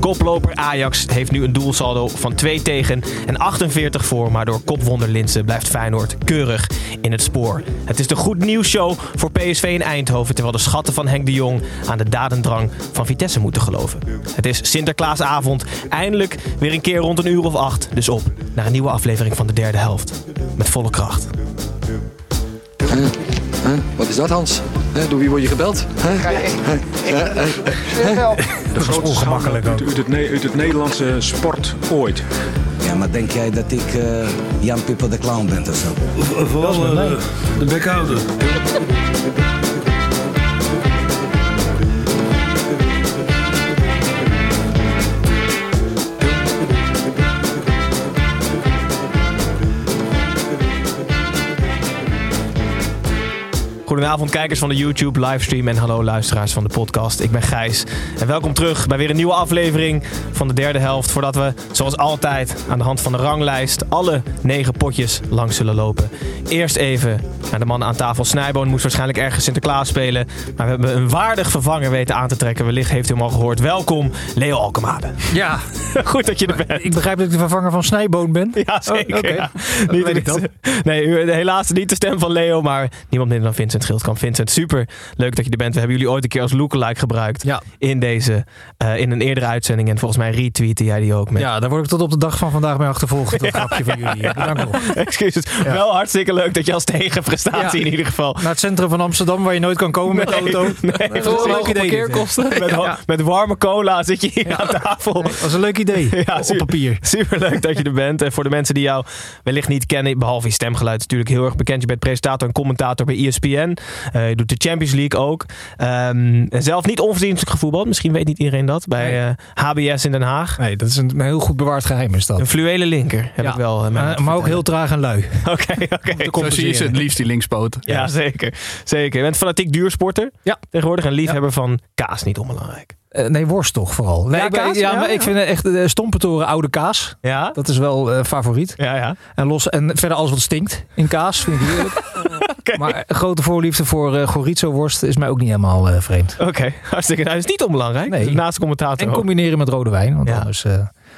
Koploper Ajax heeft nu een doelsaldo van 2 tegen en 48 voor. Maar door kopwonder Linse blijft Feyenoord keurig in het spoor. Het is de goed nieuws show voor PSV in Eindhoven. Terwijl de schatten van Henk de Jong aan de dadendrang van Vitesse moeten geloven. Het is Sinterklaasavond. Eindelijk weer een keer rond een uur of acht. Dus op naar een nieuwe aflevering van de derde helft. Met volle kracht. Huh? Wat is dat, Hans? Huh? Door wie word je gebeld? Huh? Dat is ongemakkelijk ook. Uit het, uit het Nederlandse sport ooit. Ja, maar denk jij dat ik eh, Jan Pipper de Clown ben of zo? Vooral eh, de bekhouder. Goedenavond kijkers van de YouTube livestream en hallo luisteraars van de podcast. Ik ben Gijs en welkom terug bij weer een nieuwe aflevering van de derde helft. Voordat we zoals altijd aan de hand van de ranglijst alle negen potjes langs zullen lopen. Eerst even de man aan tafel. Snijboon moest waarschijnlijk ergens Sinterklaas spelen. Maar we hebben een waardig vervanger weten aan te trekken. Wellicht heeft u hem al gehoord. Welkom Leo Alkemade. Ja, Goed dat je er bent. ik begrijp dat ik de vervanger van Snijboon ben. Ja, zeker. Oh, oké. ja. Niet weet ik dat- Nee, helaas niet de stem van Leo, maar niemand minder dan Vincent Schildkamp. Vincent, super leuk dat je er bent. We hebben jullie ooit een keer als lookalike gebruikt Ja. in deze, eh, in een eerdere uitzending. En volgens mij retweette jij die ook met. Ja, daar word ik tot op de dag van vandaag mee achtervolgd. Dat grapje van jullie. Bedankt nog. Excuses. Wel hartstikke leuk dat je als tegenprestatie Ja. in ieder geval. Naar het centrum van Amsterdam, waar je nooit kan komen met de auto. Nee, Dat is een leuk idee. Met, Ja. met warme cola zit je hier aan tafel. Dat is een leuk idee. Ja, op su- papier. Super leuk dat je er bent. En voor de mensen die jou wellicht niet kennen, behalve je stemgeluid, natuurlijk heel erg bekend. Je bent presentator en commentator bij ESPN. Eh, je doet de Champions League ook. Ehm, en zelf niet onverdienstelijk gevoetbald. Misschien weet niet iedereen dat. Bij eh, HBS in Den Haag. Nee, dat is een heel goed bewaard geheim is dat. Een fluwele linker heb Ja. ik wel. eh, Maar, ook heel traag en lui. Oké, oké. Zo zie je ze het liefst, die linkspoot. Ja, zeker. zeker. Je bent fanatiek duursporter Ja. tegenwoordig. En liefhebber van kaas, niet onbelangrijk. Eh, nee, worst toch vooral. Nee, Ja, ik, kaas? ja, Ja, maar ja. ik vind echt de Stompentoren oude kaas. Ja? Dat is wel eh, favoriet. Ja, ja. En, los, en verder alles wat stinkt in kaas vind ik heerlijk. Maar een grote voorliefde voor eh chorizo worst is mij ook niet helemaal eh, vreemd. Oké, hartstikke. Nou, dat is niet onbelangrijk. Nee. Naast de commentator. En ook. combineren met rode wijn, want Ja. anders...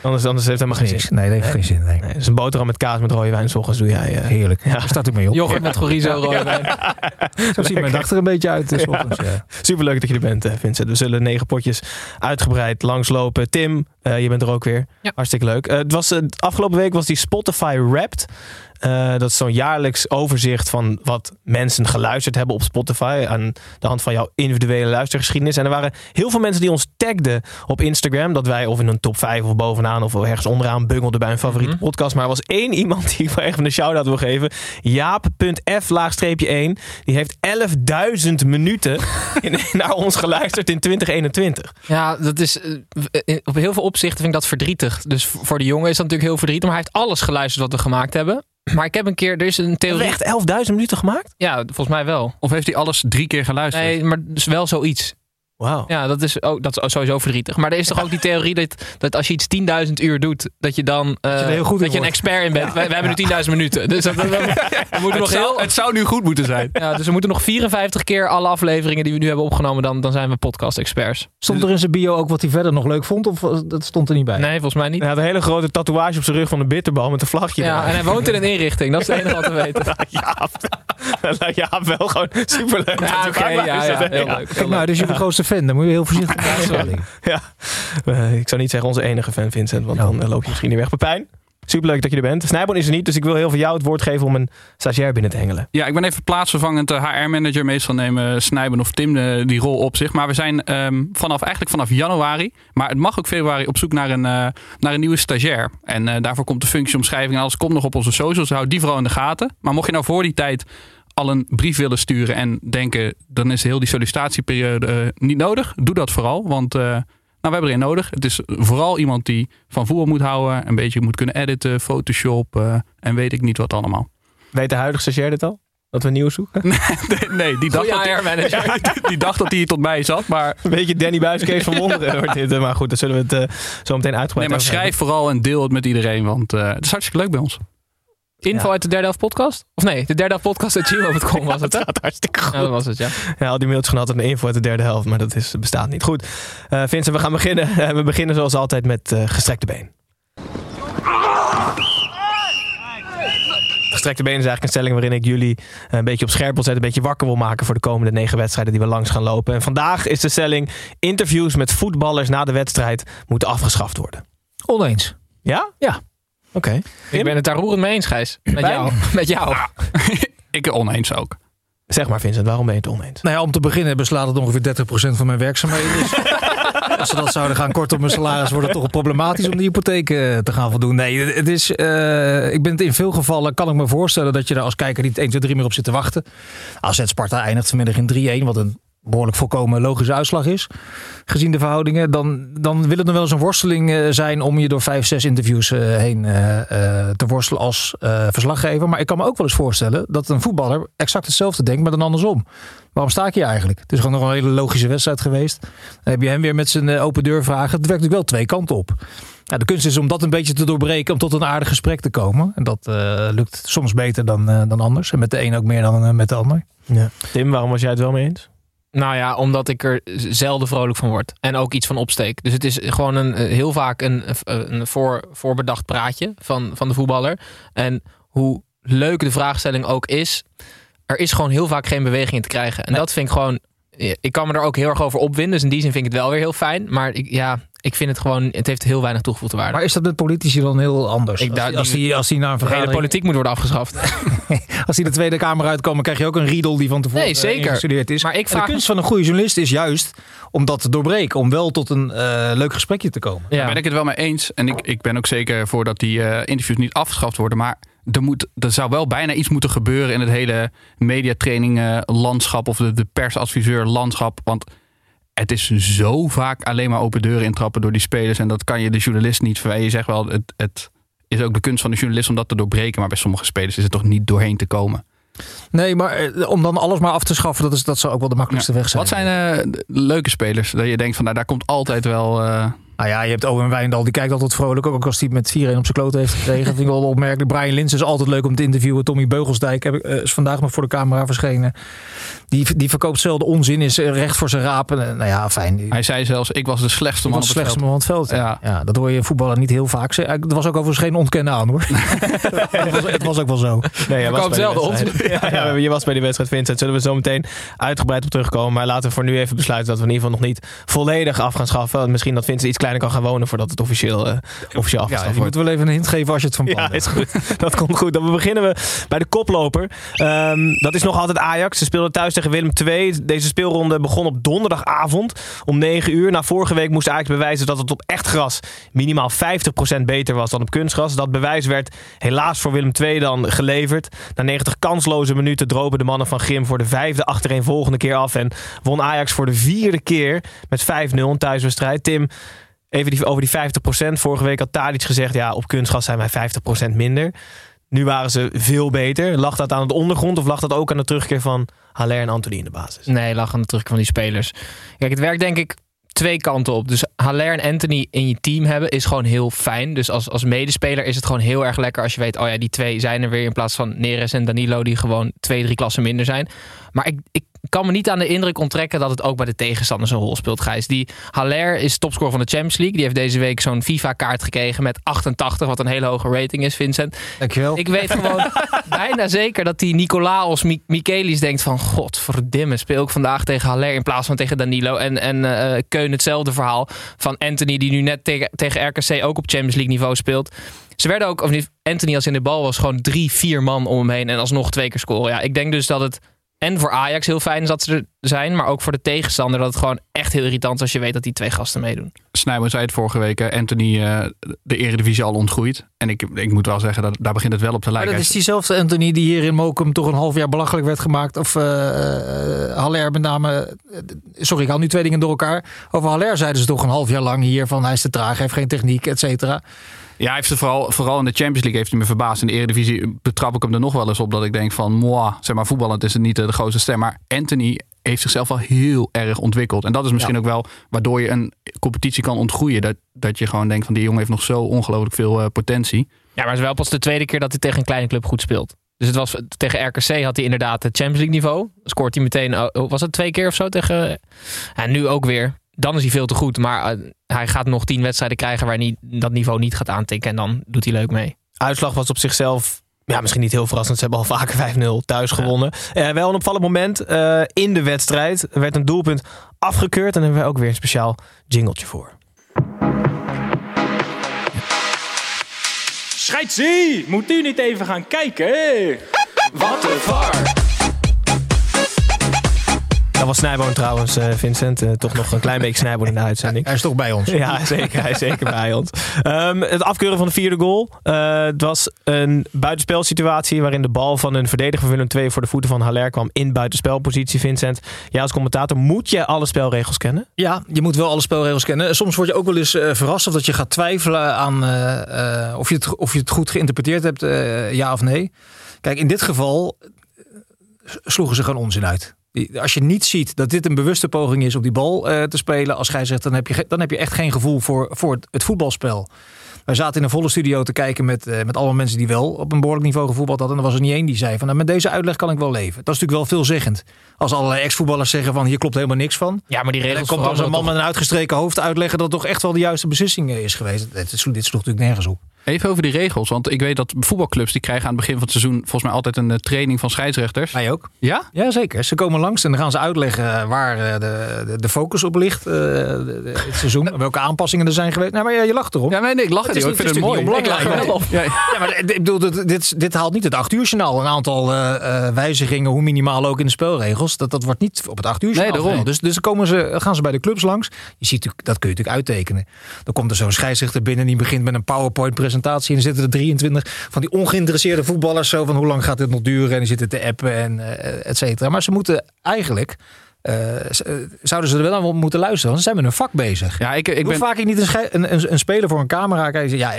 Anders, anders heeft het helemaal geen zin. Nee, dat heeft geen zin. Nee. Nee, dus een boterham met kaas met rode wijn. 's ochtends doe jij. eh, Heerlijk. Ja. Daar staat u mee op. Yoghurt met chorizo, rode wijn. Zo ziet mijn dag er een beetje uit. Dus ochtends, ja. Superleuk dat je er bent, eh, Vincent. We zullen negen potjes uitgebreid langslopen. Tim, eh, je bent er ook weer. Ja. Hartstikke leuk. Eh, het was, afgelopen week was die Spotify Wrapped. Eh, dat is zo'n jaarlijks overzicht van wat mensen geluisterd hebben op Spotify. Aan de hand van jouw individuele luistergeschiedenis. En er waren heel veel mensen die ons tagden op Instagram. Dat wij of in een top 5 of bovenaan of ergens onderaan bungelden bij een favoriete Mhm. podcast. Maar er was één iemand die ik wel even een shout-out wil geven. Jaap.f-1. Die heeft 11.000 minuten in, naar ons geluisterd in 2021. Ja, dat is, eh, in- op heel veel opzichten vind ik dat verdrietig. Dus voor voor de jongen is dat natuurlijk heel verdrietig. Maar hij heeft alles geluisterd wat we gemaakt hebben. Maar ik heb een keer, er is een Hebben theorie. echt 11.000 minuten gemaakt? Ja, volgens mij wel. Of heeft hij alles drie keer geluisterd? Nee, maar dus wel zoiets. Ja, dat is, ook, dat is sowieso verdrietig. Maar er is toch ook die theorie dat, dat als je iets 10.000 uur doet, dat je dan eh, heel goed dat je een wordt. expert in bent. Wij, wij hebben nu 10.000 minuten. Dus dat, we moeten nog zou, heel, het zou nu goed moeten zijn. ja, dus we moeten nog 54 keer alle afleveringen die we nu hebben opgenomen, dan, dan zijn we podcast-experts. Stond er in zijn bio ook wat hij verder nog leuk vond? Of dat stond er niet bij? Nee, volgens mij niet. Hij had een hele grote tatoeage op zijn rug van een bitterbal met een vlagje. Ja, en hij woont in een inrichting. Dat is het enige wat we weten. Ja, ja, wel gewoon superleuk. Ja, oké, ja, ja, heel leuk. Kijk nou, dus jullie grootste fan. Dan moet je heel voorzichtig mee uitstralen. Ja. Eh, ik zou niet zeggen onze enige fan Vincent, want dan eh, loop je misschien niet weg. Pepijn, superleuk dat je er bent. Snijboon is er niet, dus ik wil heel veel jou het woord geven om een stagiair binnen te hengelen. Ja, ik ben even plaatsvervangend HR-manager. Meestal nemen Snijben of Tim eh, die rol op zich. Maar we zijn ehm, vanaf, eigenlijk vanaf januari, maar het mag ook februari, op zoek naar een, eh, naar een nieuwe stagiair. En eh, daarvoor komt de functieomschrijving en alles komt nog op onze socials. Houd die vooral in de gaten. Maar mocht je nou voor die tijd al een brief willen sturen en denken, dan is heel die sollicitatieperiode eh, niet nodig. Doe dat vooral, want uh, nou, we hebben er een nodig. Het is vooral iemand die van voetbal moet houden, een beetje moet kunnen editen, Photoshop uh, en weet ik niet wat allemaal. Weet de huidige stagiair dit al? Dat we nieuw zoeken? nee, nee, die, dacht dat ja, die, die, dacht dat hij tot mij zat. Maar... Een beetje Danny Buis, Kees van Wonderen wordt dit. Maar goed, dan zullen we het uh, zo meteen uitgebreid Nee, maar schrijf vooral en deel het met iedereen. Want uh, het is hartstikke leuk bij ons. Info uit de derde helft podcast? Of nee, de derde helft podcast uit gmail.com was het. Dat gaat hartstikke goed. Ja, dat was het, ja. Ja, al die mailtjes gehad een info uit de derde helft, maar dat is, bestaat niet. Goed, uh, Vincent, we gaan beginnen. Uh, we beginnen zoals altijd met uh, gestrekte been. Gestrekte been is eigenlijk een stelling waarin ik jullie een beetje op scherp wil zetten, een beetje wakker wil maken voor de komende negen wedstrijden die we langs gaan lopen. En vandaag is de stelling: interviews met voetballers na de wedstrijd moeten afgeschaft worden. Oneens. Ja? Ja. Oké. Okay. Ik ben het daar roerend mee eens, Gijs. Met jou. Met jou. ik oneens ook. Zeg maar Vincent, waarom ben je het oneens? Nou ja, om te beginnen beslaat het ongeveer 30% van mijn werkzaamheden. Dus als ze dat zouden gaan korten op mijn salaris, wordt het toch problematisch om die hypotheek uh, te gaan voldoen. Nee, het is, uh, ik ben het in veel gevallen, kan ik me voorstellen dat je daar als kijker niet 1, 2, 3 meer op zit te wachten. AZ Sparta eindigt vanmiddag in 3-1, wat een behoorlijk volkomen logische uitslag is, gezien de verhoudingen, dan, dan wil het nog wel eens een worsteling uh, zijn om je door vijf, zes interviews uh, heen uh, te worstelen als verslaggever. Maar ik kan me ook wel eens voorstellen dat een voetballer exact hetzelfde denkt, maar dan andersom. Waarom sta ik hier eigenlijk? Het is gewoon nog een hele logische wedstrijd geweest. Dan heb je hem weer met zijn open deur vragen. Het werkt natuurlijk wel twee kanten op. De kunst is om dat een beetje te doorbreken, om tot een aardig gesprek te komen. En dat lukt soms beter dan, dan anders. En met de een ook meer dan met de ander. Ja. Tim, waarom was jij het wel mee eens? Nou ja, omdat ik er zelden vrolijk van word. En ook iets van opsteek. Dus het is gewoon een, heel vaak een, een voor, voorbedacht praatje van, van de voetballer. En hoe leuk de vraagstelling ook is, er is gewoon heel vaak geen beweging in te krijgen. En nee. dat vind ik gewoon. Ik kan me er ook heel erg over opwinden. Dus in die zin vind ik het wel weer heel fijn. Maar ik, ja, ik vind het gewoon, het heeft heel weinig toegevoegde waarde. Maar is dat met politici dan heel anders? Ik, als, als, die, als die naar een vergadering... De politiek moet worden afgeschaft. als die de Tweede Kamer uitkomen, krijg je ook een riedel die van tevoren nee, zeker. gestudeerd is. Maar ik vraag de kunst van een goede journalist is juist om dat te doorbreken. Om wel tot een uh, leuk gesprekje te komen. Ja. Daar ben ik het wel mee eens. En ik, ik ben ook zeker voor dat die uh, interviews niet afgeschaft worden. Maar er, moet, er zou wel bijna iets moeten gebeuren in het hele mediatraining uh, landschap. Of de, de persadviseur landschap. Want het is zo vaak alleen maar open deuren intrappen door die spelers. En dat kan je de journalist niet verwijten. Je zegt wel, het, het is ook de kunst van de journalist om dat te doorbreken. Maar bij sommige spelers is het toch niet doorheen te komen. Nee, maar eh, om dan alles maar af te schaffen, dat, is, dat zou ook wel de makkelijkste ja. weg zijn. Wat zijn uh, leuke spelers? Dat je denkt van, nou, daar komt altijd wel... Uh... Nou ja, je hebt Owen Wijndal, die kijkt altijd vrolijk. Ook als hij met 4-1 op zijn kloot heeft gekregen. vind ik wel opmerkelijk. Brian Lins is altijd leuk om te interviewen. Tommy Beugelsdijk heb uh, is vandaag nog voor de camera verschenen. Die, die verkoopt zelden onzin, is recht voor zijn rapen. nou ja, fijn. Hij zei zelfs, ik was de slechtste man op het slechtste veld. Man op het veld. Ja. ja, dat hoor je voetballer niet heel vaak. Er was ook overigens geen ontkennen aan hoor. het, was, het, was, ook wel zo. Nee, was zelden onzin. Ja, je was bij die wedstrijd Vincent. Zullen we zo meteen uitgebreid op terugkomen. Maar laten we voor nu even besluiten dat we in ieder geval nog niet volledig af gaan schaffen. Misschien dat Vincent iets kleiner kan gaan wonen voordat het officieel, uh, officieel afgeschaft ja. Je moet wel even een hint geven als je het van plan Ja, is goed. dat komt goed. Dan beginnen we bij de koploper. Um, dat is nog altijd Ajax. Ze speelden thuis tegen Willem II. Deze speelronde begon op donderdagavond om 9 uur. Na vorige week moest Ajax bewijzen dat het op echt gras minimaal 50% beter was dan op kunstgras. Dat bewijs werd helaas voor Willem II dan geleverd. Na 90 kansloze minuten dropen de mannen van Grim voor de vijfde achtereenvolgende keer af. En won Ajax voor de vierde keer met 5-0 een thuiswedstrijd. Tim, Even over die 50%. Vorige week had Tadic gezegd, ja, op kunstgas zijn wij 50% minder. Nu waren ze veel beter. Lag dat aan het ondergrond of lag dat ook aan de terugkeer van Haller en Anthony in de basis? Nee, lag aan de terugkeer van die spelers. Kijk, het werkt denk ik twee kanten op. Dus Haller en Anthony in je team hebben is gewoon heel fijn. Dus als, als medespeler is het gewoon heel erg lekker als je weet... oh ja, die twee zijn er weer in plaats van Neres en Danilo... die gewoon twee, drie klassen minder zijn. Maar ik kan me niet aan de indruk onttrekken dat het ook bij de tegenstanders een rol speelt, Gijs. Die Haller is topscorer van de Champions League. Die heeft deze week zo'n FIFA-kaart gekregen met 88, wat een hele hoge rating is, Vincent. Dankjewel. Ik weet gewoon bijna zeker dat die Nicolaos Michelis denkt van... Godverdimme, speel ik vandaag tegen Haller in plaats van tegen Danilo. En, en uh, Keun hetzelfde verhaal van Anthony, die nu net tegen, tegen RKC ook op Champions League niveau speelt. Ze werden ook, of niet, Anthony als in de bal was gewoon drie, vier man om hem heen en alsnog twee keer scoren. Ja, ik denk dus dat het en voor Ajax heel fijn is dat ze er zijn, maar ook voor de tegenstander dat het gewoon echt heel irritant is als je weet dat die twee gasten meedoen. Snijboom zei het vorige week. Anthony eh, de eredivisie al ontgroeid. En ik, ik moet wel zeggen, dat, daar begint het wel op te Maar lijken. dat is diezelfde Anthony die hier in Mokum toch een half jaar belachelijk werd gemaakt. Of eh eh, Haller met name. sorry, ik haal nu twee dingen door elkaar. Over Haller zeiden ze toch een half jaar lang hier van hij is te traag, heeft geen techniek, et cetera. Ja, hij heeft er vooral, vooral in de Champions League heeft hij me verbaasd. In de Eredivisie betrap ik hem er nog wel eens op dat ik denk van, moi, zeg maar, voetballend is het niet eh, de grootste stem. Maar Anthony heeft zichzelf wel heel erg ontwikkeld. En dat is misschien ook wel waardoor je een competitie kan ontgroeien. Dat, dat je gewoon denkt van, die jongen heeft nog zo ongelooflijk veel eh, potentie. Ja, maar het is wel pas de tweede keer dat hij tegen een kleine club goed speelt. Dus het was, tegen RKC had hij inderdaad het Champions League niveau. Scoort hij meteen, oh, was het twee keer of zo tegen... En nu ook weer. Dan is hij veel te goed. Maar eh, hij gaat nog tien wedstrijden krijgen waar hij dat niveau niet gaat aantikken. En dan doet hij leuk mee. Uitslag was op zichzelf ja, misschien niet heel verrassend. Ze hebben al vaker 5-0 thuis gewonnen. Eh, wel een opvallend moment eh, in de wedstrijd. Er werd een doelpunt afgekeurd. En daar hebben we ook weer een speciaal jingletje voor. Scheidsie, moet u niet even gaan kijken? Wat een var. Dat was Snijboon trouwens, eh, Vincent. Eh, toch nog een klein beetje Snijboon in de uitzending. Hij is toch bij ons. Ja, zeker. Hij is zeker bij ons. Ehm, het afkeuren van de vierde goal. Eh, het was een buitenspelsituatie waarin de bal van een verdediger van Willem II voor de voeten van Haller kwam in buitenspelpositie. Vincent, jij als commentator, moet je alle spelregels kennen? Ja, je moet wel alle spelregels kennen. Soms word je ook wel eens eh, verrast of dat je gaat twijfelen aan of, je het, of je het goed geïnterpreteerd hebt, ja of nee. Kijk, in dit geval sloegen ze gewoon onzin uit. Als je niet ziet dat dit een bewuste poging is om die bal eh, te spelen, als gij zegt, dan heb je, dan heb je echt geen gevoel voor, voor het, het voetbalspel. Wij zaten in een volle studio te kijken met, eh, met allemaal mensen die wel op een behoorlijk niveau gevoetbald hadden. En er was er niet één die zei van, nou, met deze uitleg kan ik wel leven. Dat is natuurlijk wel veelzeggend. Als allerlei ex-voetballers zeggen van, hier klopt helemaal niks van. Ja, maar die regels dan komt dan zo'n man met een uitgestreken hoofd uitleggen dat het toch echt wel de juiste beslissing eh, is geweest. Dit, sloeg- dit sloeg natuurlijk nergens op. Even over die regels, want ik weet dat voetbalclubs die krijgen aan het begin van het seizoen volgens mij altijd een eh, training van scheidsrechters. Wij ook. Ja? Ja, zeker. Ze komen langs en dan gaan ze uitleggen waar eh, de, de, focus op ligt. eh, het seizoen, welke aanpassingen er zijn geweest. Nou, maar ja, je lacht erom. Ja, nee, nee, ik lach Het het is niet. Ik vind het mooi. Ik lach er wel. Ja. Ja, maar dit- ik bedoel, dit, dit, haalt niet het acht uur journaal. Een aantal wijzigingen, hoe minimaal ook in de spelregels. Dat, dat wordt niet op het acht uur journaal. Nee, daarom. Dus, dus dan komen ze, gaan ze bij de clubs langs. Je ziet, dat kun je natuurlijk uittekenen. Dan komt er zo'n scheidsrechter binnen. Die begint met een PowerPoint presentatie. En dan zitten er 23 van die ongeïnteresseerde voetballers. Zo van hoe lang gaat dit nog duren? En die zitten te appen en eh, et cetera. Maar ze moeten eigenlijk... eh, eh, zouden ze er wel aan moeten luisteren. Want ze zijn met hun vak bezig. Ja, ik, ik Hoe ben... vaak ik niet een, een, een, een speler voor een camera kijk. Ja,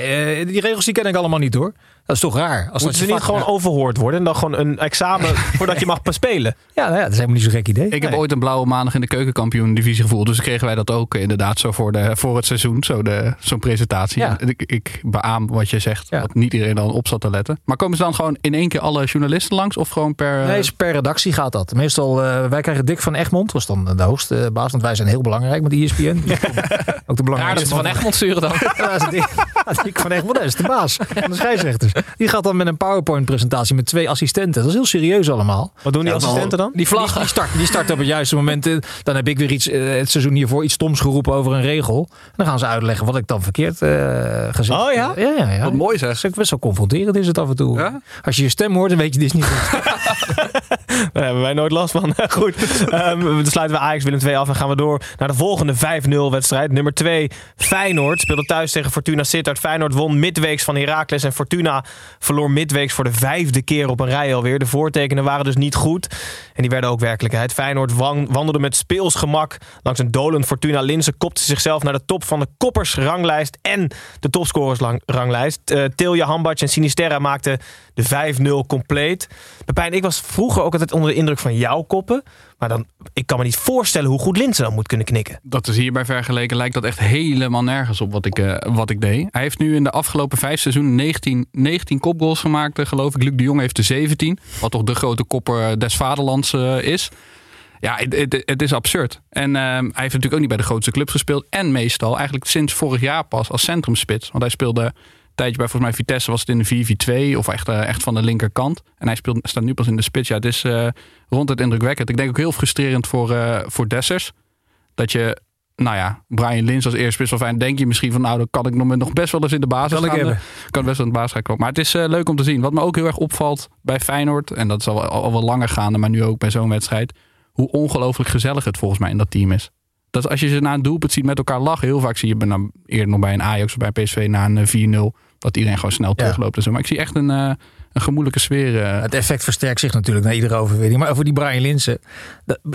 die regels die ken ik allemaal niet hoor. Dat is toch raar. Als Moeten dat ze niet gewoon overhoord worden en dan gewoon een examen voordat je mag spelen? Ja, nou ja, dat is helemaal niet zo'n gek idee. Ik heb ooit een blauwe maandag in de keukenkampioen divisie gevoeld. Dus kregen wij dat ook inderdaad zo voor, de, voor het seizoen. Zo de, zo'n presentatie. Ja. En Ik, ik beaam wat je zegt. Ja. Dat niet iedereen dan op zat te letten. Maar komen ze dan gewoon in één keer alle journalisten langs? Of gewoon per... Nee, is per redactie gaat dat. Meestal, eh, wij krijgen Dick van Egmond, was dan de hoogste baas, want wij zijn heel belangrijk met ESPN. ook de Raar dat belangrijkste ze van Egmond sturen dan. Ja, dat is Dick, Dick van Egmond, dat is de baas van de scheidsrechters. Die gaat dan met een PowerPoint-presentatie met twee assistenten. Dat is heel serieus allemaal. Wat doen die Ja, assistenten dan? Die, vlag, die, start, die start op het juiste moment. eh, Dan heb ik weer iets, eh, het seizoen hiervoor iets stoms geroepen over een regel. En dan gaan ze uitleggen wat ik dan verkeerd eh gezegd Oh ja? Ja, ja, ja. Wat mooi zeg. Dat is best wel confronterend is het af en toe. Ja? Als je je stem hoort, dan weet je dit is niet goed. Daar hebben wij nooit last van. Goed, Ehm, dan sluiten we Ajax Willem 2 af en gaan we door naar de volgende 5-0 wedstrijd. Nummer 2, Feyenoord speelde thuis tegen Fortuna Sittard. Feyenoord won midweeks van Heracles en Fortuna verloor midweeks voor de vijfde keer op een rij alweer. De voortekenen waren dus niet goed en die werden ook werkelijkheid. Feyenoord wan- wandelde met speels gemak langs een dolend Fortuna. Linse kopte zichzelf naar de top van de koppersranglijst en de topscorersranglijst. Uh, Tilja Hambatsch en Sinisterra maakten de 5-0 compleet. Pepijn, ik was vroeger ook altijd onder de indruk van jouw koppen. Maar dan, ik kan me niet voorstellen hoe goed Linse dan moet kunnen knikken. Dat is hierbij vergeleken lijkt dat echt helemaal nergens op wat ik, eh, wat ik deed. Hij heeft nu in de afgelopen vijf seizoenen 19, 19 kopgoals gemaakt, eh, geloof ik. Luc de Jong heeft er 17. Wat toch de grote kopper des vaderlands eh, is. Ja, het, is absurd. En hij heeft natuurlijk ook niet bij de grootste clubs gespeeld. En meestal eigenlijk sinds vorig jaar pas als centrumspits. Want hij speelde tijdje bij volgens mij Vitesse was het in de 4-4-2 of echt, eh, echt van de linkerkant. En hij speelt, staat nu pas in de spits. Ja, het is eh, rond het indrukwekkend. Ik denk ook heel frustrerend voor, eh, voor Dessers. Dat je, nou ja, Brian Lins als eerste spits wel fijn. Denk je misschien van, nou, dan kan ik nog, best wel eens in de basis Zal ik gaan. eh, Kan best wel in de basis gaan komen. Maar het is leuk om te zien. Wat me ook heel erg opvalt bij Feyenoord. En dat is al, al, al wel langer gaande, maar nu ook bij zo'n wedstrijd. hoe ongelooflijk gezellig het volgens mij in dat team is. Dat als je ze na een doelpunt ziet met elkaar lachen. Heel vaak zie je nou, eerder nog bij een Ajax of bij PSV na een eh, 4-0. Dat iedereen gewoon snel terugloopt. En zo. Maar ik zie echt een, eh, een gemoedelijke sfeer. eh. Het effect versterkt zich natuurlijk na iedere overwinning. Maar over die Brian Linsen.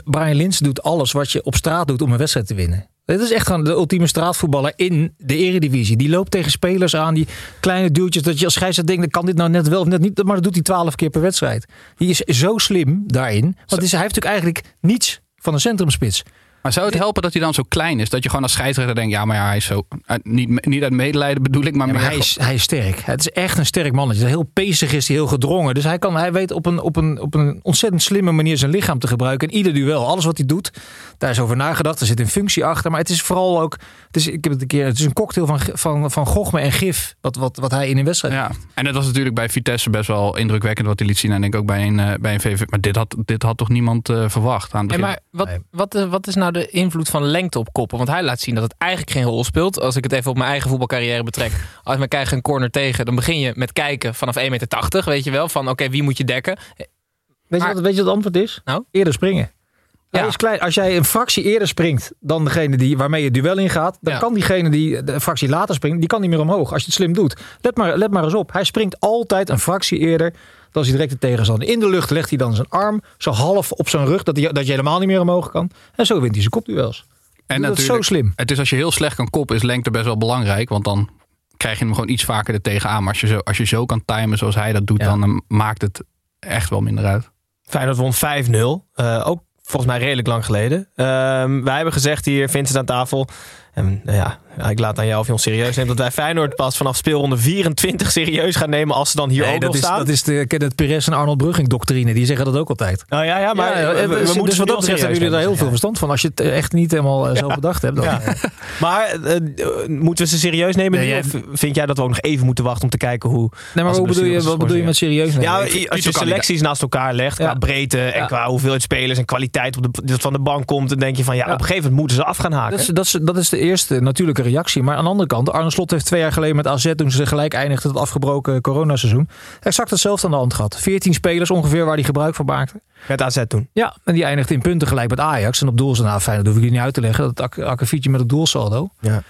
Brian Linsen doet alles wat je op straat doet om een wedstrijd te winnen. Dit is echt gewoon de ultieme straatvoetballer in de eredivisie. Die loopt tegen spelers aan, die kleine duwtjes. Dat je als scheidsrechter denkt, kan dit nou net wel of net niet. Maar dat doet hij twaalf keer per wedstrijd. Die is zo slim daarin. Want is, hij heeft natuurlijk eigenlijk niets van een centrumspits. Maar zou het helpen dat hij dan zo klein is? Dat je gewoon als scheidsrechter denkt, ja, maar ja, hij is zo... uit- niet, niet uit medelijden bedoel ik, maar, Ja, maar meer hij, is, hij is sterk. Het is echt een sterk mannetje. Heel pezig is hij, heel gedrongen. Dus hij, kan, hij weet op een, op, een, op een ontzettend slimme manier zijn lichaam te gebruiken. In ieder duel. Alles wat hij doet, daar is over nagedacht. Er zit een functie achter. Maar het is vooral ook... Het is, ik heb het een keer... Het is een cocktail van, van, van gochme en gif. Wat, wat, wat hij in een wedstrijd... Ja, en dat was natuurlijk bij Vitesse best wel indrukwekkend wat hij liet zien. En ik denk ook bij een, eh, bij een VV. Maar dit had, dit had toch niemand eh, verwacht aan het En begin? maar wat, wat, eh, wat is nou de invloed van lengte op koppen? Want hij laat zien dat het eigenlijk geen rol speelt. Als ik het even op mijn eigen voetbalcarrière betrek. Als we krijgen een corner tegen, dan begin je met kijken vanaf 1,80 meter. Weet je wel, van oké, wie moet je dekken? Weet, je wat, weet je wat het antwoord is? Nou? Eerder springen. Hij Ja. is klein. Als jij een fractie eerder springt dan degene die, waarmee je duel ingaat, dan Ja. kan diegene die de fractie later springt, die kan niet meer omhoog. Als je het slim doet. Let maar, let maar eens op. Hij springt altijd een fractie eerder dan hij direct de tegenstander. In de lucht legt hij dan zijn arm zo half op zijn rug, dat, hij, dat je helemaal niet meer omhoog kan. En zo wint hij zijn kopduels. En dat is zo slim. Het is als je heel slecht kan koppen, is lengte best wel belangrijk. Want dan krijg je hem gewoon iets vaker er tegenaan. Maar als je zo, als je zo kan timen zoals hij dat doet, Ja. dan eh, maakt het echt wel minder uit. Feyenoord won 5-0. Eh, ook volgens mij redelijk lang geleden. Ehm, wij hebben gezegd hier, Vincent aan tafel. En nou ja, ja, ik laat aan jou of je ons serieus neemt. Dat wij Feyenoord pas vanaf speelronde 24 serieus gaan nemen. Als ze dan hier Nee, ook dat, nog is, staan. dat is de Kenneth Perez en Arnold Brugging doctrine. Die zeggen dat ook altijd. Oh ja, ja, maar Ja, we, we, we moeten dus ze wat dat betreft hebben jullie daar heel veel verstand van. Als je het echt niet helemaal eh, zo bedacht hebt. Dan, Maar eh, moeten we ze serieus nemen? Nee, Of vind jij dat we ook nog even moeten wachten om te kijken hoe... Nee, maar hoe bedoel je, wat bedoel je met serieus? nemen? Ja, als je selecties naast elkaar legt, qua breedte en qua hoeveelheid spelers en kwaliteit op de, dat van de bank komt, dan denk je van ja, op een gegeven moment moeten ze af gaan haken. Dat is, dat, is, dat is de eerste natuurlijke reactie. Maar aan de andere kant, Arne Slot heeft twee jaar geleden met AZ, toen ze gelijk eindigden het afgebroken coronaseizoen, exact hetzelfde aan de hand gehad. 14 spelers ongeveer waar hij gebruik van maakte. Met AZ toen. Ja, en die eindigde in punten gelijk met Ajax. En op doel nou fijn, dat hoef ik jullie niet uit te leggen. Dat ak- akkefietje met het doelsaldo. Ja.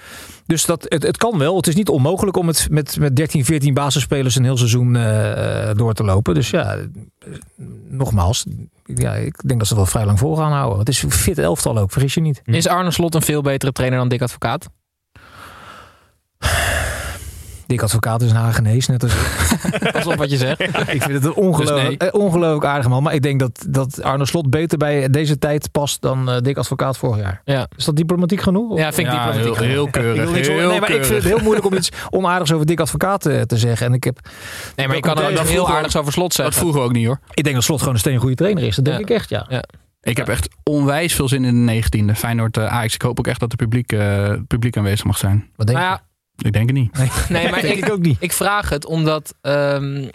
Dus dat, het, het kan wel. Het is niet onmogelijk om het met, met 13, 14 basisspelers een heel seizoen eh, door te lopen. Dus ja, nogmaals. Ja, ik denk dat ze het wel vrij lang vol gaan houden. Het is een fit elftal ook, vergis je niet. Is Arne Slot een veel betere trainer dan Dick Advocaat? Dick Advocaat is een Hagenees, net als ik. Pas op wat je zegt. ik vind het een ongelooflijk, Dus eh, ongelooflijk aardig man. Maar ik denk dat, dat Arne Slot beter bij deze tijd past dan eh Dick Advocaat vorig jaar. Ja, Is dat diplomatiek genoeg? Of- ja vind ik Ja, diplomatiek. heel, heel Ik, keurig. on- heel nee, maar ik vind het heel moeilijk om iets onaardigs over Dick Advocaat eh, te zeggen. En ik, heb, Nee, maar je kan er ook Dat nog heel vroeger- aardigs over Slot Dat zeggen. vroegen we ook niet hoor. ik denk dat Slot gewoon een steen goede trainer is. Dat denk Ja. ik echt, ja. Ja. Ik heb echt onwijs veel zin in de 19e. Feyenoord eh, Ajax. Ik hoop ook echt dat het publiek, publiek aanwezig mag zijn. Wat denk Nou je? ja, Ik denk het niet. nee, maar denk ik, ik ook niet. Ik vraag het omdat ehm,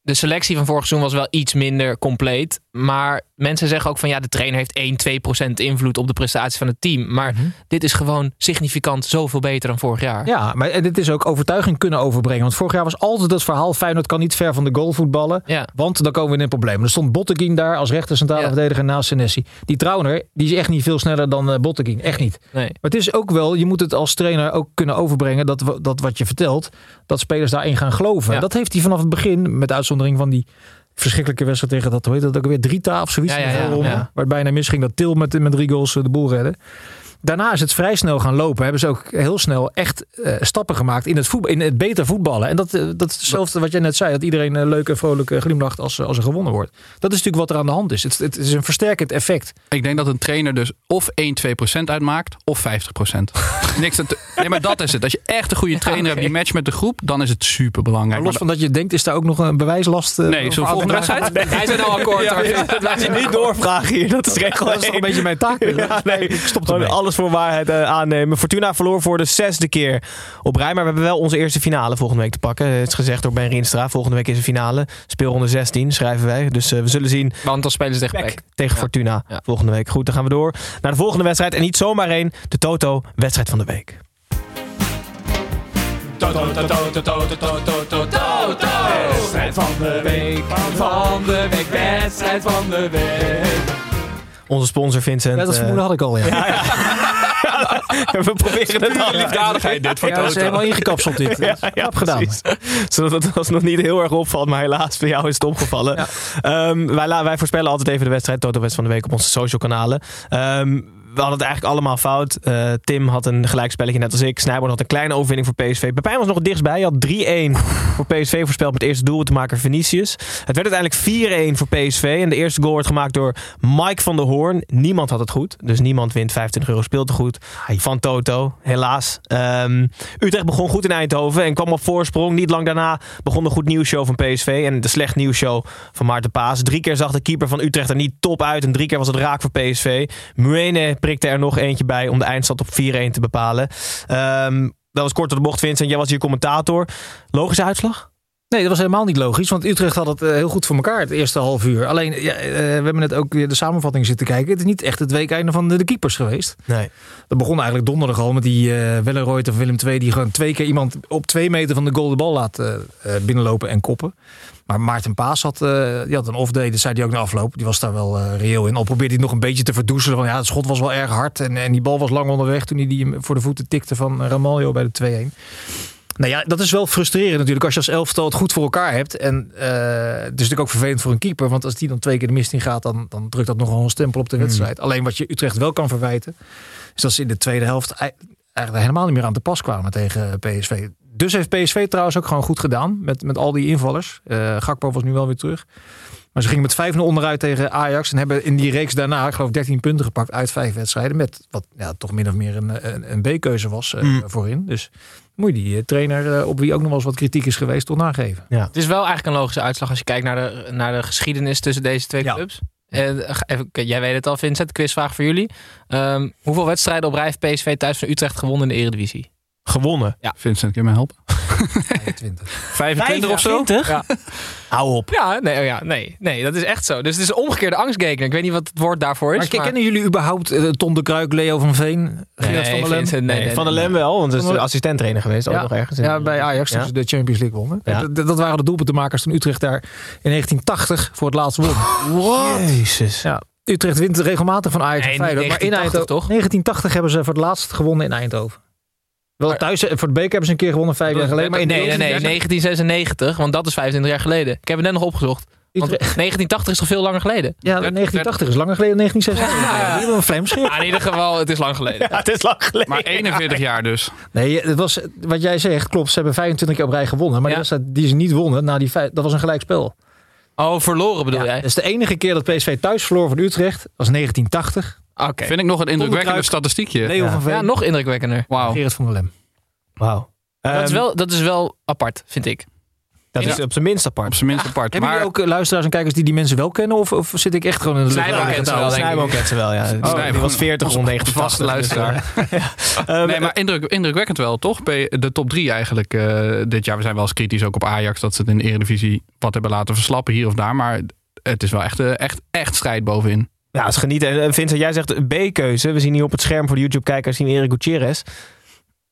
de selectie van vorig seizoen was wel iets minder compleet. Maar mensen zeggen ook van ja, de trainer heeft 1, 2 procent invloed op de prestatie van het team. Maar Mhm. dit is gewoon significant zoveel beter dan vorig jaar. Ja, maar en dit is ook overtuiging kunnen overbrengen. Want vorig jaar was altijd het verhaal... Feyenoord kan niet ver van de goal voetballen. Ja. Want dan komen we in een probleem. Er stond Botteguin daar als rechter centrale Ja. verdediger naast Senesi. Die Trauner, die is echt niet veel sneller dan eh Botteguin. Echt niet. Nee. Maar het is ook wel, je moet het als trainer ook kunnen overbrengen... dat, we- dat wat je vertelt, dat spelers daarin gaan geloven. Ja. Dat heeft hij vanaf het begin, met uitzondering van die verschrikkelijke wedstrijd tegen dat, hoe heet dat ook weer, Drita of zoiets. Ja, ja, ja. Waar het bijna misging dat Til met, met drie goals eh, de boel redde. Daarna is het vrij snel gaan lopen. Hebben ze ook heel snel echt eh, stappen gemaakt in het, voetbal, in het beter voetballen. En dat, eh, dat is hetzelfde wat jij net zei. Dat iedereen eh, leuk en vrolijk glimlacht als, als er gewonnen wordt. Dat is natuurlijk wat er aan de hand is. Het, het is een versterkend effect. Ik denk dat een trainer dus of 1, 2 procent uitmaakt of 50 procent. Niks aan te- Nee, maar dat is het. Als je echt een goede trainer hebt die matcht met de groep, dan is het super belangrijk. Los van dat je denkt, is daar ook nog een bewijslast? Nee, zo'n volgende wedstrijd? Hij zijn al akkoord. Ja, hoor. laat je niet doorvragen hier, dat is regel Dat is toch een beetje mijn taak? Ja, nee, ik stop ermee. Alles voor waarheid eh, aannemen. Fortuna verloor voor de zesde keer op rij. Maar we hebben wel onze eerste finale volgende week te pakken. Het is gezegd door Ben Rienstra. Volgende week is een finale. Speelronde 16 schrijven wij. Dus eh, we zullen zien. Want dan spelen ze tegen Pek Pek. tegen Ja. Fortuna Ja. volgende week. Goed, dan gaan we door naar de volgende wedstrijd. En niet zomaar één. De Toto wedstrijd van de week. Wedstrijd van de week, van de week, wedstrijd van de week. Onze sponsor Vincent. Ja, dat eh, vermoeden had ik al, ja. Ja, we proberen het al. Liefdadigheid dit voor dat is helemaal ingekapseld dit. Ja, Ja, ja, gedaan. precies. Zodat het ons nog niet heel erg opvalt, maar helaas bij jou is het opgevallen. Ehm, wij, wij voorspellen altijd even de wedstrijd, Toto West van de Week op onze social kanalen. Ehm, we hadden het eigenlijk allemaal fout. Eh, Tim had een gelijkspelletje net als ik. Snijboord had een kleine overwinning voor PSV. Pepijn was nog het dichtstbij. Hij had 3-1 voor PSV voorspeld met eerste doel te maken Vinicius. Het werd uiteindelijk 4-1 voor PSV. En de eerste goal werd gemaakt door Mike van der Hoorn. Niemand had het goed. Dus niemand wint 25 euro speeltegoed van Toto. Helaas. Ehm, Utrecht begon goed in Eindhoven en kwam op voorsprong. Niet lang daarna begon de goed nieuwsshow van PSV. En de slecht nieuwsshow van Maarten Paas. Drie keer zag de keeper van Utrecht er niet top uit. En drie keer was het raak voor PSV. Muene prikte er nog eentje bij om de eindstand op 4-1 te bepalen. Ehm, dat was kort door de bocht, Vincent. Jij was hier commentator. Logische uitslag? Nee, dat was helemaal niet logisch. Want Utrecht had het eh, heel goed voor elkaar het eerste half uur. Alleen, ja, eh, we hebben net ook weer de samenvatting zitten kijken. Het is niet echt het weekeinde van de, keepers geweest. Nee. Dat begon eigenlijk donderdag al met die uh, Welleroyd of Willem II... die gewoon twee keer iemand op twee meter van de goal de bal laat eh, eh, binnenlopen en koppen. Maar Maarten Paas had, eh, die had een off-day, dat zei hij ook na afloop. Die was daar wel eh, reëel in. Al probeerde hij nog een beetje te verdoezelen. Van, ja, het schot was wel erg hard en, en die bal was lang onderweg... toen hij die voor de voeten tikte van Ramaljo bij de 2-1. Nou ja, dat is wel frustrerend natuurlijk als je als elftal het goed voor elkaar hebt. En uh, het is natuurlijk ook vervelend voor een keeper. Want als die dan twee keer de mist in gaat, dan, dan drukt dat nogal een stempel op de wedstrijd. Mm. Alleen wat je Utrecht wel kan verwijten, is dat ze in de tweede helft eigenlijk helemaal niet meer aan te pas kwamen tegen PSV. Dus heeft PSV trouwens ook gewoon goed gedaan met, met al die invallers. Uh, Gakpo was nu wel weer terug. Maar ze gingen met 5-0 onderuit tegen Ajax. En hebben in die reeks daarna, ik geloof 13 punten gepakt uit vijf wedstrijden. Met wat ja, toch min of meer een, een, een B-keuze was uh, mm. voorin. Dus moet je die trainer, uh, op wie ook nog wel eens wat kritiek is geweest, toch nageven. Ja. Het is wel eigenlijk een logische uitslag als je kijkt naar de, naar de geschiedenis tussen deze twee ja. clubs. Uh, even, jij weet het al, Vincent. Quizvraag voor jullie. Um, hoeveel wedstrijden op rij heeft PSV thuis van Utrecht gewonnen in de Eredivisie? Gewonnen? Ja. Vincent, kun je me helpen? 25. 25 of zo? Ja. Hou op. Ja nee, ja, nee, nee, dat is echt zo. Dus het is een omgekeerde angstgekenen. Ik weet niet wat het woord daarvoor is. Maar, maar... kennen jullie überhaupt uh, Ton de Kruik, Leo van Veen, nee, van der Lem? Nee, nee, van der Lem wel, want hij is assistent-trainer geweest. Ook Ja, nog ergens. ja, bij Ajax toen Ja. ze de Champions League wonnen. Ja. Dat, dat waren de doelpuntenmakers toen Utrecht daar in 1980 voor het laatst won. Jezus. Ja. Utrecht wint regelmatig van Ajax Nee, en Feyenoord. Maar in 1980 Eindhoven, toch? 1980 hebben ze voor het laatst gewonnen in Eindhoven. Wel Maar- thuis, voor de beker hebben ze een keer gewonnen vijf jaar geleden. Maar in nee, nee, nee, 1996, want dat is 25 jaar geleden. Ik heb het net nog opgezocht. Want Utrecht- 1980 is toch veel langer geleden? Ja, 1980 is langer geleden dan 1996. Ja. Een. Ah, in ieder geval, het is lang geleden. Ja, het is lang geleden. Maar 41 jaar dus. Nee, het was, wat jij zegt, klopt. Ze hebben 25 keer op rij gewonnen. Maar Ja. die ze niet wonnen, na die vijf, dat was een gelijkspel. Oh, verloren bedoel Ja, jij? dat is de enige keer dat PSV thuis verloor van Utrecht. was 1980. Oké. Vind ik nog een indrukwekkende Kruik. statistiekje. Leo van Veen, Ja, nog indrukwekkender. Wauw. Gerrit van der Lem. Wauw. dat, is Ehm, wel, dat is wel apart, vind ik. dat is Ja. op zijn minst Op apart. zijn minst apart. Hebben Maar jullie ook eh, luisteraars en kijkers die die mensen wel kennen? Of, of zit ik echt gewoon in de Snijboom kent ze wel, denk ik. Snijboom kent ze wel, ja. Die- Snijboom. Die was 40 rond 90 vaste luisteraar. Ehm, Nee, maar indruk, indrukwekkend wel, toch? Bij De top drie eigenlijk eh, dit jaar. We zijn wel eens kritisch ook op Ajax... dat ze het in de Eredivisie wat hebben laten verslappen hier of daar. Maar het is wel echt, eh, echt, echt strijd bovenin. Ja, het is genieten. En eh, Vincent, jij zegt een B-keuze. We zien hier op het scherm voor de YouTube-kijkers zien we Erik Gutierrez.